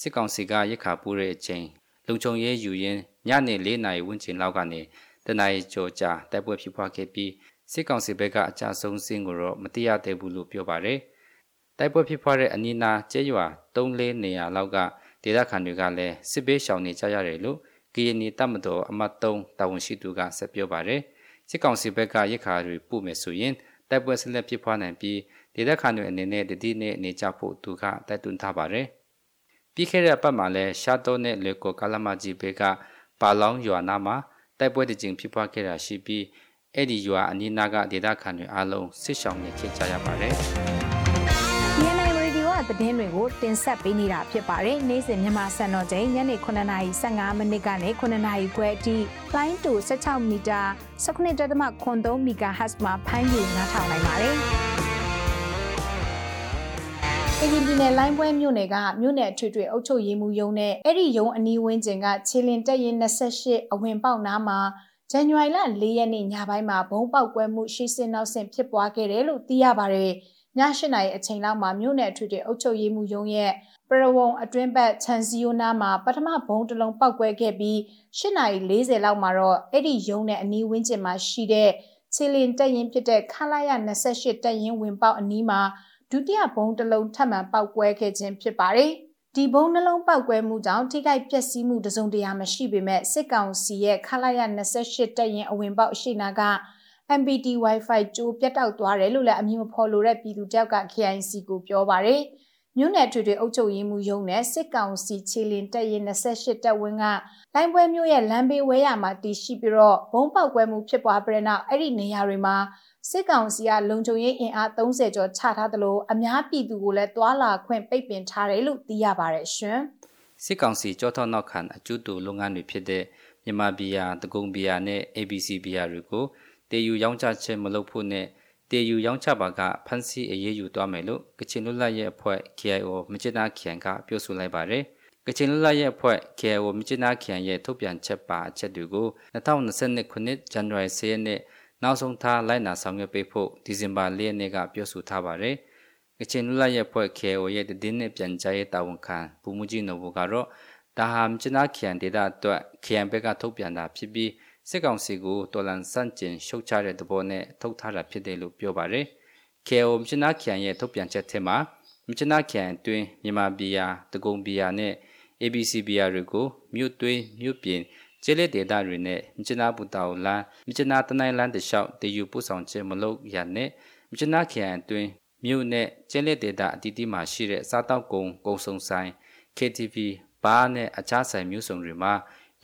စစ်ကောင်စီကရစ်ခါပူးတဲ့အချိန်လုံခြုံရေးယူရင်းညနေ၄နာရီဝန်းကျင်လောက်ကနေတနအီကျော်ကြာတိုက်ပွဲဖြစ်ပွားခဲ့ပြီးစစ်ကောင်စီဘက်ကအကြဆုံးစင်းကိုတော့မတိရသေးဘူးလို့ပြောပါတယ်။တိုက်ပွဲဖြစ်ပွားတဲ့အနီးနားကျဲရွာ၃၄နေရာလောက်ကဒေသခံတွေကလည်းစစ်ဘေးရှောင်နေကြရတယ်လို့ကရင်နီတပ်မတော်အမတ်3တာဝန်ရှိသူကဆက်ပြောပါတယ်။စစ်ကောင်စီဘက်ကရစ်ခါတွေပို့မယ်ဆိုရင်တိုက်ပွဲဆက်လက်ဖြစ်ပွားနိုင်ပြီး ဒေသခံတွေအနေနဲ့တတိနဲ့နေကြဖို့သူကတိုက်တွန်းထားပါတယ်။ပြီးခဲ့တဲ့အပတ်မှာလည်းရှာတိုနဲ့လေကိုကာလမကြီးဘက်ကပါလောင်းရွာနာမှာတိုက်ပွဲတကြိမ်ဖြစ်ပွားခဲ့တာရှိပြီးအဲ့ဒီရွာအနီးနားကဒေသခံတွေအားလုံးစစ်ရှောင်နေခဲ့ကြရပါတယ်။ DNI Radio ကသတင်းတွေကိုတင်ဆက်ပေးနေတာဖြစ်ပါတယ်။နေ့စဉ်မြန်မာစံတော်ချိန်ညနေ9:15မိနစ်ကနေ9:00ခွဲအထိလိုင်းတူ16မီတာ19.3 MHz မှာဖမ်းယူနားထောင်နိုင်ပါတယ်။ အင်ဂျင်ပြည်နယ်လိုင်းပွဲမြို့နယ်ကမြို့နယ်ထွေထွေအုပ်ချုပ်ရေးမှူးရုံးနဲ့အဲ့ဒီရုံးအနီးဝန်းကျင်ကခြေလင်တက်ရင်28အဝင်ပေါက်နားမှာဇန်နဝါရီလ၄ရက်နေ့ညပိုင်းမှာဘုံပေါက်ကွဲမှုရှိစင်နောက်ဆင်ဖြစ်ပွားခဲ့တယ်လို့သိရပါတယ်။ည၈နာရီအချိန်လောက်မှာမြို့နယ်ထွေထွေအုပ်ချုပ်ရေးမှူးရုံးရဲ့ပရဝုံအတွင်းဘက်ချန်စီယိုနာမှာပထမဘုံတစ်လုံးပောက်ကွဲခဲ့ပြီး၈နာရီ40လောက်မှာတော့အဲ့ဒီရုံးနဲ့အနီးဝန်းကျင်မှာရှိတဲ့ချီလင်တက်ရင်ဖြစ်တဲ့ခလာရ28တက်ရင်ဝင်ပေါက်အနီးမှာ ဒုတိယဘုံတစ်လုံးထပ်မံပောက်ကွဲခဲ့ခြင်းဖြစ်ပါတယ်။ဒီဘုံနှလုံးပောက်ကွဲမှုကြောင့်ထိခိုက်ပျက်စီးမှုတစုံတရာမရှိပေမဲ့စစ်ကောင်စီရဲ့ခလာရ28တက်ရင်အဝင်ပေါက်အရှိနာက MPT Wi-Fi ကြိုးပြတ်တောက်သွားတယ်လို့လည်းအမည်မဖော်လိုတဲ့ပြည်သူတယောက်က KIC ကိုပြောပါတယ်။မြို့နယ်ထွေထွေအုပ်ချုပ်ရေးမှူးရုံးနဲ့စစ်ကောင်စီချီလင်တက်ရင်28တက်ဝင်းကလိုင်းပွဲမြို့ရဲ့လမ်းဘေးဝဲရမှာတည်ရှိပြီးတော့ဘုံပေါက်ကွဲမှုဖြစ်ပွားပြီးတဲ့နောက်အဲ့ဒီနေရာတွေမှာ စစ်ကောင်စီကလုံခြုံရေးအင်အား30ကျော်ချထားသလိုအများပြည်သူကိုလည်းတွာလာခွင့်ပိတ်ပင်ထားတယ်လို့သိရပါတယ်ရှင်။စစ်ကောင်စီကြောထောက်နောက်ခံအကျူတူလုပ်ငန်းတွေဖြစ်တဲ့မြန်မာဘီယာတကုံဘီယာနဲ့ ABC ဘီယာတွေကိုတေယူရောင်းချခြင်းမလုပ်ဖို့နဲ့တေယူရောင်းချပါကဖန်စီအရေးယူသွားမယ်လို့ကချင်လွတ်လပ်ရေးအဖွဲ့ KIO မြစ်နာခရိုင်ကပြောဆိုလိုက်ပါတယ်။ကချင်လွတ်လပ်ရေးအဖွဲ့ KIO မြစ်နာခရိုင်ရဲ့ထုတ်ပြန်ချက်ပါအချက်တွေကို2022ခုနှစ်ဇန်နဝါရီ10ရက်နေ့ နောက်ဆုံးထားလိုက်နာဆောင်ရွက်ပေးဖို့ဒီဇင်ဘာ၄ရက်နေ့ကပြောဆိုထားပါတယ်။ကချင်လွတ်လပ်ရေးအဖွဲ့ KIO ရဲ့တည်င်းနဲ့ပြန်ကြားရေးတာဝန်ခံဘူမူကြီးနိုဘူကတော့ဒါဟာမြစ်နာခရိုင်ဒေသအတွက်ခရိုင်ဘက်ကထုတ်ပြန်တာဖြစ်ပြီးစစ်ကောင်စီကိုတော်လန်စန့်ကျင်ရှုတ်ချတဲ့သဘောနဲ့ထုတ်ထားတာဖြစ်တယ်လို့ပြောပါတယ်။ KO မြချနာခရိုင်ရဲ့ထုတ်ပြန်ချက်ထဲမှာမြချနာခရိုင်အတွင်းမြန်မာပြည်ယာတကုံပြည်ယာနဲ့ ABC ပြည်ယာတွေကိုမြို့သွင်းမြို့ပြင် ကျေးလက်ဒေသတွေနဲ့မြချနာပူတောင်လန်းမြချနာတနိုင်လန်းတလျှောက်တည်ယူပို့ဆောင်ခြင်းမလုပ်ရနဲ့မြချနာခရိုင်အတွင်းမြို့နဲ့ကျေးလက်ဒေသအတီးတီးမှာရှိတဲ့စားတောက်ကုံကုံစုံဆိုင် KTV ဘားနဲ့အခြားဆိုင်မျိုးစုံတွေမှာ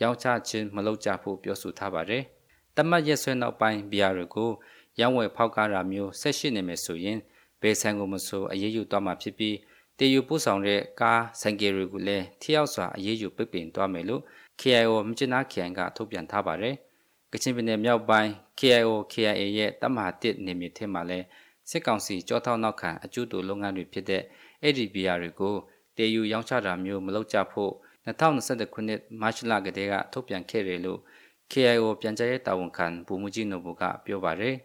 ရောင်းချခြင်းမလုပ်ကြဖို့ပြောဆိုထားပါတယ်။တမတ်ရက်ဆွဲနောက်ပိုင်းဘီယာတွေကိုရောင်းဝယ်ဖောက်ကားတာမျိုးဆက်ရှိနေမယ်ဆိုရင်ဘယ်ဆိုင်ကိုမဆိုအရေးယူသွားမှာဖြစ်ပြီးတည်ယူပို့ဆောင်တဲ့ကားဆိုင်ကယ်တွေကိုလည်းထိရောက်စွာအရေးယူပိတ်ပင်သွားမယ်လို့ KIO မြစ်နာ KIA ကထုတ်ပြန်ထားပါတယ်။ကချင်ပြည်နယ်မြောက်ပိုင်း KIO KIA ရဲ့တမဟာတစ်နေမြေထဲမှာလည်းစစ်ကောင်စီကြောထောက်နောက်ခံအကျူတူလုပ်ငန်းတွေဖြစ်တဲ့ ADBR တွေကိုတည်ယူရောင်းချတာမျိုးမလုပ်ကြဖို့2021ခုနှစ်မတ်လကတည်းကထုတ်ပြန်ခဲ့တယ်လို့ KIO ပြန်ကြားရေးတာဝန်ခံဘူမူကြီးနိုဘူကပြောပါတယ်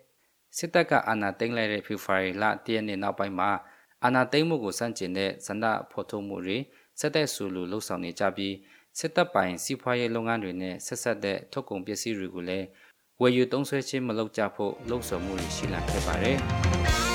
စစ်တပ်ကအာဏာသိမ်းလိုက်တဲ့ဖေဖော်ဝါရီလတရက်နေ့နောက်ပိုင်းမှာအာဏာသိမ်းမှုကိုစန့်ကျင်တဲ့ဇန္ဒဖော်ထုတ်မှုတွေစက်တဲ့ဆူလူလှုပ်ဆောင်နေကြပြီး စစ်တပ်ပိုင်စီးပွားရေးလုပ်ငန်းတွေနဲ့ဆက်ဆက်တဲ့ထုတ်ကုန်ပစ္စည်းတွေကိုလည်းဝယ်ယူသုံးစွဲခြင်းမလုပ်ကြဖို့လှုံ့ဆော်မှုတွေရှိလာခဲ့ပါတယ်။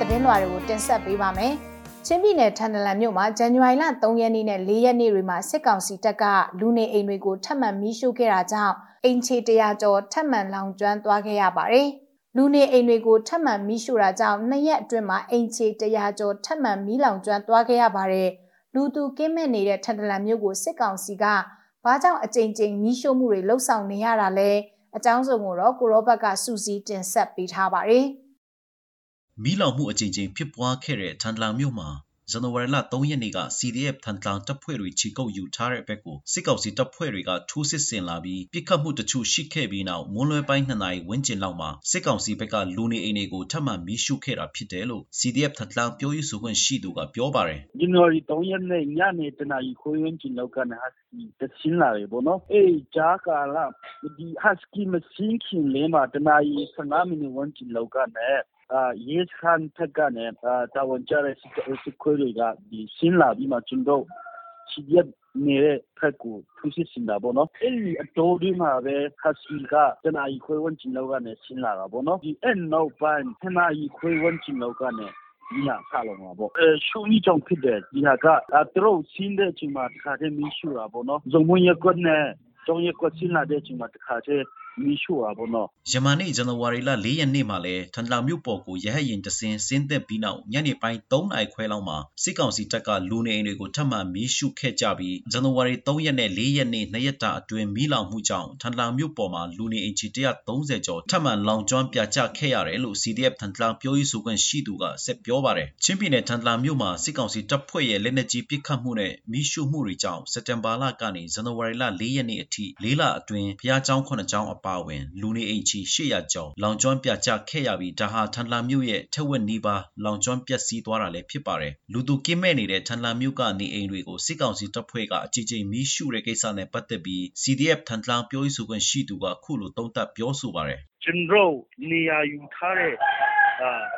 သတင်းလွှာတွေကိုတင်ဆက်ပေးပါမယ်။ချင်းပြည်နယ်ထန်တလန်မြို့မှာဇန်နဝါရီလ3ရက်နေ့နဲ့4ရက်နေ့တွေမှာစစ်ကောင်စီတပ်ကလူနေအိမ်တွေကိုထပ်မံမီးရှို့ခဲ့တာကြောင့်အိမ်ခြေ100ကျော်ထပ်မံလောင်ကျွမ်းသွားခဲ့ရပါတယ်။လူနေအိမ်တွေကိုထပ်မံမီးရှို့တာကြောင့်နှစ်ရက်အတွင်းမှာအိမ်ခြေ100ကျော်ထပ်မံမီးလောင်ကျွမ်းသွားခဲ့ရပါတယ်။လူသူကင်းမဲ့နေတဲ့ထန်တလန်မြို့ကိုစစ်ကောင်စီကဘာကြောင့်အကြိမ်ကြိမ်မီးရှို့မှုတွေလှုပ်ဆောင်နေရတာလဲအကြောင်းစုံကိုတော့ကိုရောဘတ်ကစူးစီးတင်ဆက်ပေးထားပါတယ်။ မီးလောင်မှုအကြိမ်ကြိမ်ဖြစ်ပွားခဲ့တဲ့ထန်တလန်မြို့မှာဇန်နဝါရီလ3ရက်နေ့က CDF ထန်တလန်တပ်ဖွဲ့တွေချီကုပ်ယူထားတဲ့ဘက်ကိုစစ်ကောင်စီတပ်ဖွဲ့တွေကထိုးစစ်ဆင်လာပြီးပြစ်ခတ်မှုတချို့ရှိခဲ့ပြီးနောက်မွန်းလွဲပိုင်း2နာရီဝန်းကျင်လောက်မှာစစ်ကောင်စီဘက်ကလူနေအိမ်တွေကိုထပ်မံမီးရှို့ခဲ့တာဖြစ်တယ်လို့ CDF ထန်တလန်ပြောရေးဆိုခွင့်ရှိသူကပြောပါတယ်ဇန်နဝါရီ3ရက်နေ့ညနေတနာရီခွဲဝန်းကျင်လောက်ကဟတ်စကီတဆင်းလာတယ်ပေါ့နော်အေးဂျာကာလာဒီဟတ်စကီမစင်းခင်လေးမှာတနာရီ15မိနစ်ဝန်းကျင်လောက်ကနဲ့ အာယေစခန်ထက်ကနေအာတာဝန်ကျတဲ့စစ်ခွေးတွေကဒီဆင်းလာပြီးမှကျွန်တော်စီဒီအက်နေတဲ့ဖက်ကိုထူးစစ်စင်တာပေါ့နော်အဲ့ဒီအတော်ဒီမှာပဲဟတ်စကီကတနာရီခွဲဝန်းကျင်လောက်ကနေဆင်းလာတာပေါ့နော်ဒီအဲ့နောက်ပိုင်းတနာရီခွဲဝန်းကျင်လောက်ကနေဒီဟာဆလာမှာပေါ့အဲရှုံးကြီးကြောင့်ဖြစ်တယ်ဒီဟာကသူတို့ဆင်းတဲ့အချိန်မှာတစ်ခါတည်းမီးရှို့တာပေါ့နော်ဇုံမွန်ရက်ကွက်နဲ့ကျောင်းရက်ကွက်ဆင်းလာတဲ့အချိန်မှာတစ်ခါတည်း မီးရှို့တာပေါ့နော်။ယမန်နေ့ဇန်နဝါရီလ၄ရက်နေ့မှာလဲထန်လာမြို့ပေါ်ကိုရဟတ်ရင်တစင်းဆင်းသက်ပြီးနောက်ညနေပိုင်း၃နာရီခွဲလောက်မှာစစ်ကောင်စီတပ်ကလူနေအိမ်တွေကိုထပ်မံမီးရှို့ခဲ့ကြပြီးဇန်နဝါရီ၃ရက်နဲ့၄ရက်နေ့နှစ်ရက်တာအတွင်းမီးလောင်မှုကြောင့်ထန်လာမြို့ပေါ်မှာလူနေအိမ်ချီ130ကျော်ထပ်မံလောင်ကျွမ်းပြကျခဲ့ရတယ်လို့ CDF ထန်လာပြောရေးဆိုခွင့်ရှိသူကဆက်ပြောပါတယ်။ချင်းပြည်နယ်ထန်လာမြို့မှာစစ်ကောင်စီတပ်ဖွဲ့ရဲ့လက်နက်ကြီးပစ်ခတ်မှုနဲ့မီးရှို့မှုတွေကြောင့်စက်တင်ဘာလကနေဇန်နဝါရီလ၄ရက်နေ့အထိ၄လအတွင်းဖျားချောင်း9ချောင်းအပအဝင် လူနေအိမ်ချီ800ကျော်လောင်ကျွမ်းပြကျခဲ့ရပြီးဒါဟာထန်လာမြို့ရဲ့ထက်ဝက်နီးပါးလောင်ကျွမ်းပျက်စီးသွားတာလည်းဖြစ်ပါတယ်လူသူကင်းမဲ့နေတဲ့ထန်လာမြို့ကနေအိမ်တွေကိုစစ်ကောင်စီတပ်ဖွဲ့ကအကြီးကြီးမီးရှို့တဲ့ကိစ္စနဲ့ပတ်သက်ပြီး CDF ထန်တလန်ပြောရေးဆိုခွင့်ရှိသူကခုလိုသုံးသပ်ပြောဆိုပါတယ်ကျွန်တော်နေရာယူထားတဲ့အာ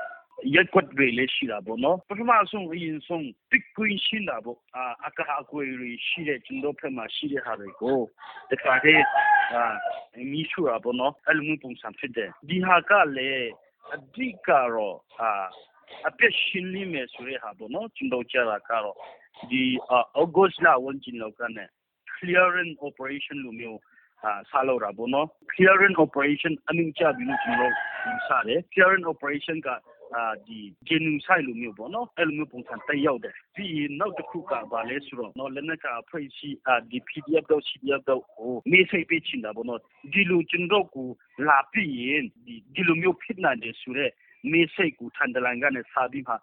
ရက်ကွက်တွေလည်းရှိတာပေါ့နော်ပထမဆုံးအရင်ဆုံးတစ်ကွင်းရှင်းတာပေါ့အာအကာအကွယ်တွေရှိတဲ့ကျွန်တော်ဖက်မှာရှိတဲ့ဟာတွေကိုတခါတည်းအာမီးရှို့တာပေါ့နော်အဲ့လိုမျိုးပုံစံဖြစ်တယ်ဒီဟာကလည်းအဓိကတော့အာအပြည့်ရှင်းလိမ့်မယ်ဆိုတဲ့ဟာပေါ့နော်ကျွန်တော်ကြားတာကတော့ဒီအောက်ဂတ်စ်လဝန်ကျင်လောက်ကနေ clearance operation လို့မျိုးဆာလို့တာပေါ့နော် clearance operation အမိကြပြီးလို့ကျွန်တော်စတယ် clearance operation က အာဒီ genocide လိုမျိုးပေါ့နော်အဲ့လိုမျိုးပုံစံတက်ရောက်တယ်ပြီးရင်နောက်တစ်ခုကဘာလဲဆိုတော့နော်လက်နက်ကဖွဲ့ရှိအာဒီ PDF တော့ CDF တော့ဟိုမေးစိတ်ပေးချင်တာပေါ့နော်ဒီလိုကျွန်တော်ကိုလာပြီးရင်ဒီဒီလိုမျိုးဖြစ်နိုင်တယ်ဆိုတော့မေးစိတ်ကိုထန်တလန်ကနေစာပြီးမှ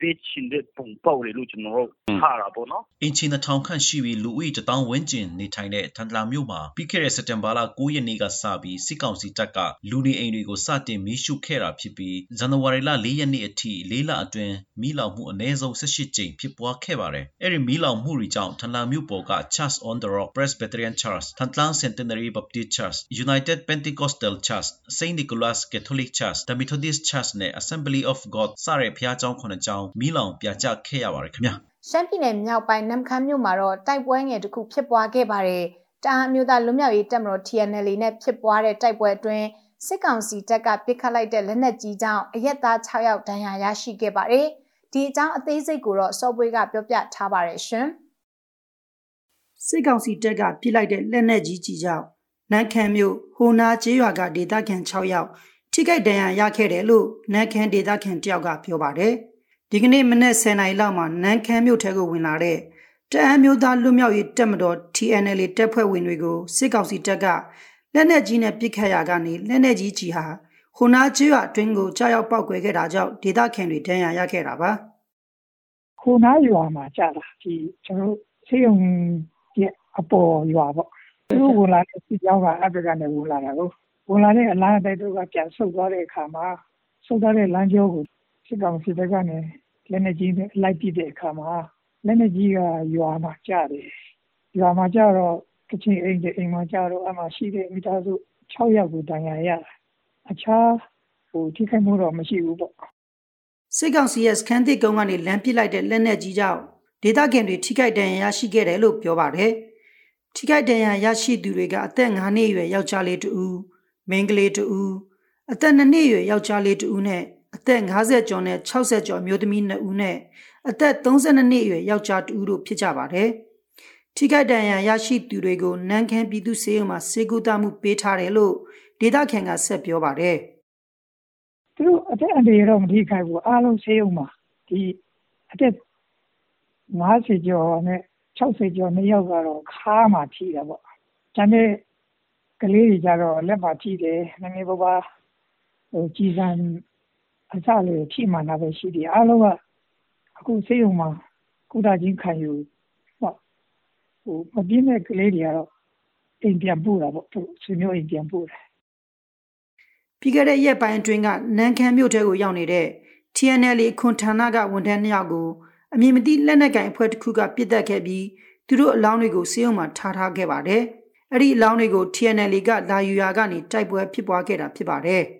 ပေးချင်တဲ့ပုံပေါက်လေလို့ကျွန်တော်တို့ထားတာပေါ့နော်အင်ချီ2000ခန့်ရှိပြီးလူဦးရေ1000ဝန်းကျင်နေထိုင်တဲ့ထန်တလာမြို့မှာပြီးခဲ့တဲ့စက်တင်ဘာလ9ရက်နေ့ကစပြီးစစ်ကောင်စီတပ်ကလူနေအိမ်တွေကိုစတင်မီးရှို့ခဲ့တာဖြစ်ပြီးဇန်နဝါရီလ4ရက်နေ့အထိ၄လအတွင်းမီးလောင်မှုအနည်းဆုံး18ကြိမ်ဖြစ်ပွားခဲ့ပါတယ်။အဲဒီမီးလောင်မှုတွေကြောင့်ထန်တလာမြို့ပေါ်က Church on the Rock Presbyterian Church, Thantlang Centenary Baptist Church, United Pentecostal Church, Saint Nicholas Catholic Church, The Methodist Church နဲ့ Assembly of God စတဲ့ဘုရားကျောင်းခုနှစ်ကျောင်းမီးလောင်ပြကျခဲ့ရပါတယ်ခင်ဗျာရှမ်းပြည်နယ်မြောက်ပိုင်းနမ်ခမ်းမြို့မှာတော့တိုက်ပွဲငယ်တစ်ခုဖြစ်ပွားခဲ့ပါတယ်တအာမျိုးသားလွတ်မြောက်ရေးတပ်မတော် TNL နဲ့ဖြစ်ပွားတဲ့တိုက်ပွဲအတွင်းစစ်ကောင်စီတပ်ကပစ်ခတ်လိုက်တဲ့လက်နက်ကြီးကြောင့်အရက်သား6ယောက်ဒဏ်ရာရရှိခဲ့ပါတယ်ဒီအကြောင်းအသေးစိတ်ကိုတော့စောပွေးကပြောပြထားပါတယ်ရှင်စစ်ကောင်စီတပ်ကပြစ်လိုက်တဲ့လက်နက်ကြီးကြီးကြောင့်နန်းခမ်းမြို့ဟိုနာကျေးရွာကဒေသခံ6ယောက်ထိခိုက်ဒဏ်ရာရခဲ့တယ်လို့နန်းခမ်းဒေသခံတယောက်ကပြောပါတယ်။ ဒီကနေ့မနက်10:00နာရီလောက်မှာနန်းခမ်းမြို့ထဲကိုဝင်လာတဲ့တအမ်းမျိုးသားလွတ်မြောက်ရေးတပ်မတော် TNL တပ်ဖွဲ့ဝင်တွေကိုစစ်ကောင်စီတပ်ကလက်နက်ကြီးနဲ့ပစ်ခတ်ရာကနေလက်နက်ကြီးကြီးဟာခုနာကျွော်အတွင်းကိုကြားရောက်ပောက်ကွယ်ခဲ့တာကြောင့်ဒေသခံတွေဒဏ်ရာရခဲ့တာပါခုနာရွာမှာကြာတာဒီကျွန်တော်ဆေးရုံရဲ့အပေါ်ရွာပေါ့သူတို့ဝင်လာတဲ့စစ်ကြောင်းကအဖရိကနေဝင်လာတာကိုဝင်လာတဲ့အလားတိုက်တို့ကပြန်ဆုတ်သွားတဲ့အခါမှာဆုတ်သွားတဲ့လမ်းကျောကို စစ်ကောင်စီဘက်ကနေ လက်နက်ကြီးနဲ့ လိုက်ပစ်တဲ့အခါမှာ လက်နက်ကြီးက ရွာမှာကျတယ် ရွာမှာကျတော့ ကချင်အိမ်တဲ့အိမ်မှာကျတော့အမှရှိတဲ့ မိသားစု6ယောက်ကိုတန်ရာရအခြားဟိုထိခိုက်မှုတော့ မရှိဘူးပေါ့ စစ်ကောင်စီရဲ့စကန်တစ်ကုန်းကနေလမ်းပစ်လိုက်တဲ့ လက်နက်ကြီးကြောင့် ဒေသခံတွေ ထိခိုက်ဒဏ်ရာရရှိခဲ့တယ်လို့ ပြောပါတယ် ထိခိုက်ဒဏ်ရာရရှိသူတွေက အသက်9နှစ်အရွယ် ယောက်ျားလေးတူမိန်းကလေးတူအသက်2နှစ်အရွယ် ယောက်ျားလေးတူနဲ့ အသက်50ကျော်နဲ့60ကျော်မျိုးသမီး2ဦးနဲ့အသက်32နှစ်အရွယ်ယောက်ျား2ဦးတို့ဖြစ်ကြပါတယ်။ထိခိုက်ဒဏ်ရာရရှိသူတွေကိုနန်းခမ်းပြည်သူစေယုံမှာစေကူတာမှုပေးထားတယ်လို့ဒေသခံကဆက်ပြောပါတယ်။သူတို့အသက်အန္တရာယ်တော့မထိခိုက်ဘူးအားလုံးစေယုံမှာဒီအသက်50ကျော်နဲ့60ကျော်နှစ်ယောက်ကတော့ခါမှထိတာပေါ့။ကျန်တဲ့ကလေးတွေကြတော့လက်မှာထိတယ်နည်းနည်းပါးပါးဟိုကြီးစံ အစလေးထိမှန်တာပဲရှိတယ်အားလုံးကအခုဆေးရုံမှာကုသချင်းခံယူဟောဟိုမပြင်းတဲ့ကလေးတွေကတော့အိမ်ပြန်ပို့တာပေါ့သူဆွေမျိုးအိမ်ပြန်ပို့တယ်ပြီးခဲ့တဲ့ရက်ပိုင်းအတွင်းကနန်ခမ်းမြို့ထဲကိုရောက်နေတဲ့ TNL ခွန်ဌာနကဝန်ထမ်းနှစ်ယောက်ကိုအမည်မသိလက်နက်ကင်အဖွဲ့တစ်ခုကပြစ်တက်ခဲ့ပြီးသူတို့အလောင်းတွေကိုစေယုံမှာထားထားခဲ့ပါတယ်။အဲ့ဒီအလောင်းတွေကို TNL ကလာယူရာကနေတိုက်ပွဲဖြစ်ပွားခဲ့တာဖြစ်ပါတယ်။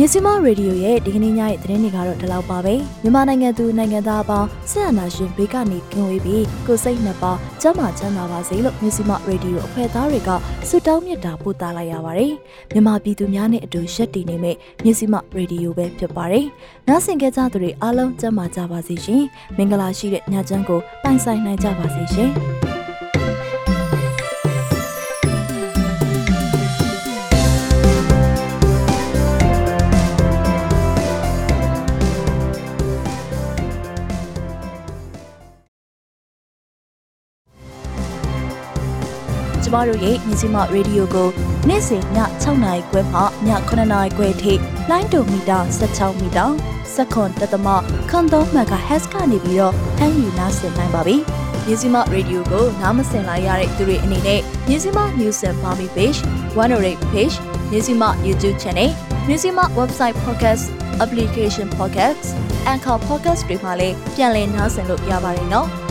မြစီမရေဒီယိုရဲ့ဒီကနေ့ညရဲ့သတင်းတွေကတော့ဒီလောက်ပါပဲ။မြန်မာနိုင်ငံသူနိုင်ငံသားအပေါင်းဆက်အနာရှင်ဘေးကနေကင်းဝေးပြီးကိုယ်စိတ်နှစ်ပါးကျန်းမာချမ်းသာပါစေလို့မြစီမရေဒီယိုအဖွဲ့သားတွေကဆုတောင်းမေတ္တာပို့သလိုက်ရပါတယ်။မြန်မာပြည်သူများနဲ့အတူရက်တည်နေမဲ့မြစီမရေဒီယိုပဲဖြစ်ပါတယ်။နားဆင်ကြကြသူတွေအားလုံးကျန်းမာကြပါစေရှင်။မင်္ဂလာရှိတဲ့ညချမ်းကိုပိုင်ဆိုင်နိုင်ကြပါစေရှင်။။ ကျမတို့ရဲ့မြစီမရေဒီယိုကိုနေ့စဉ်ည6နာရီခွဲမှည9နာရီခွဲထိလိုင်းဒိုမီတာ16မီတာစက္ကွန်တသမခွန်3 MHz ကနေပြီးတော့ဖမ်းယူနားဆင်နိုင်ပါပြီ။မြစီမရေဒီယိုကိုနားမစင်လိုက်ရတဲ့သူတွေအနေနဲ့မြစီမ News and Farming Page 108 Page မြစီမ YouTube Channel မြစီမ Website Podcast Application Podcast Anchor Podcast တွေမှာလည်းပြန်လည်နားဆင်လို့ရပါတယ်နော်။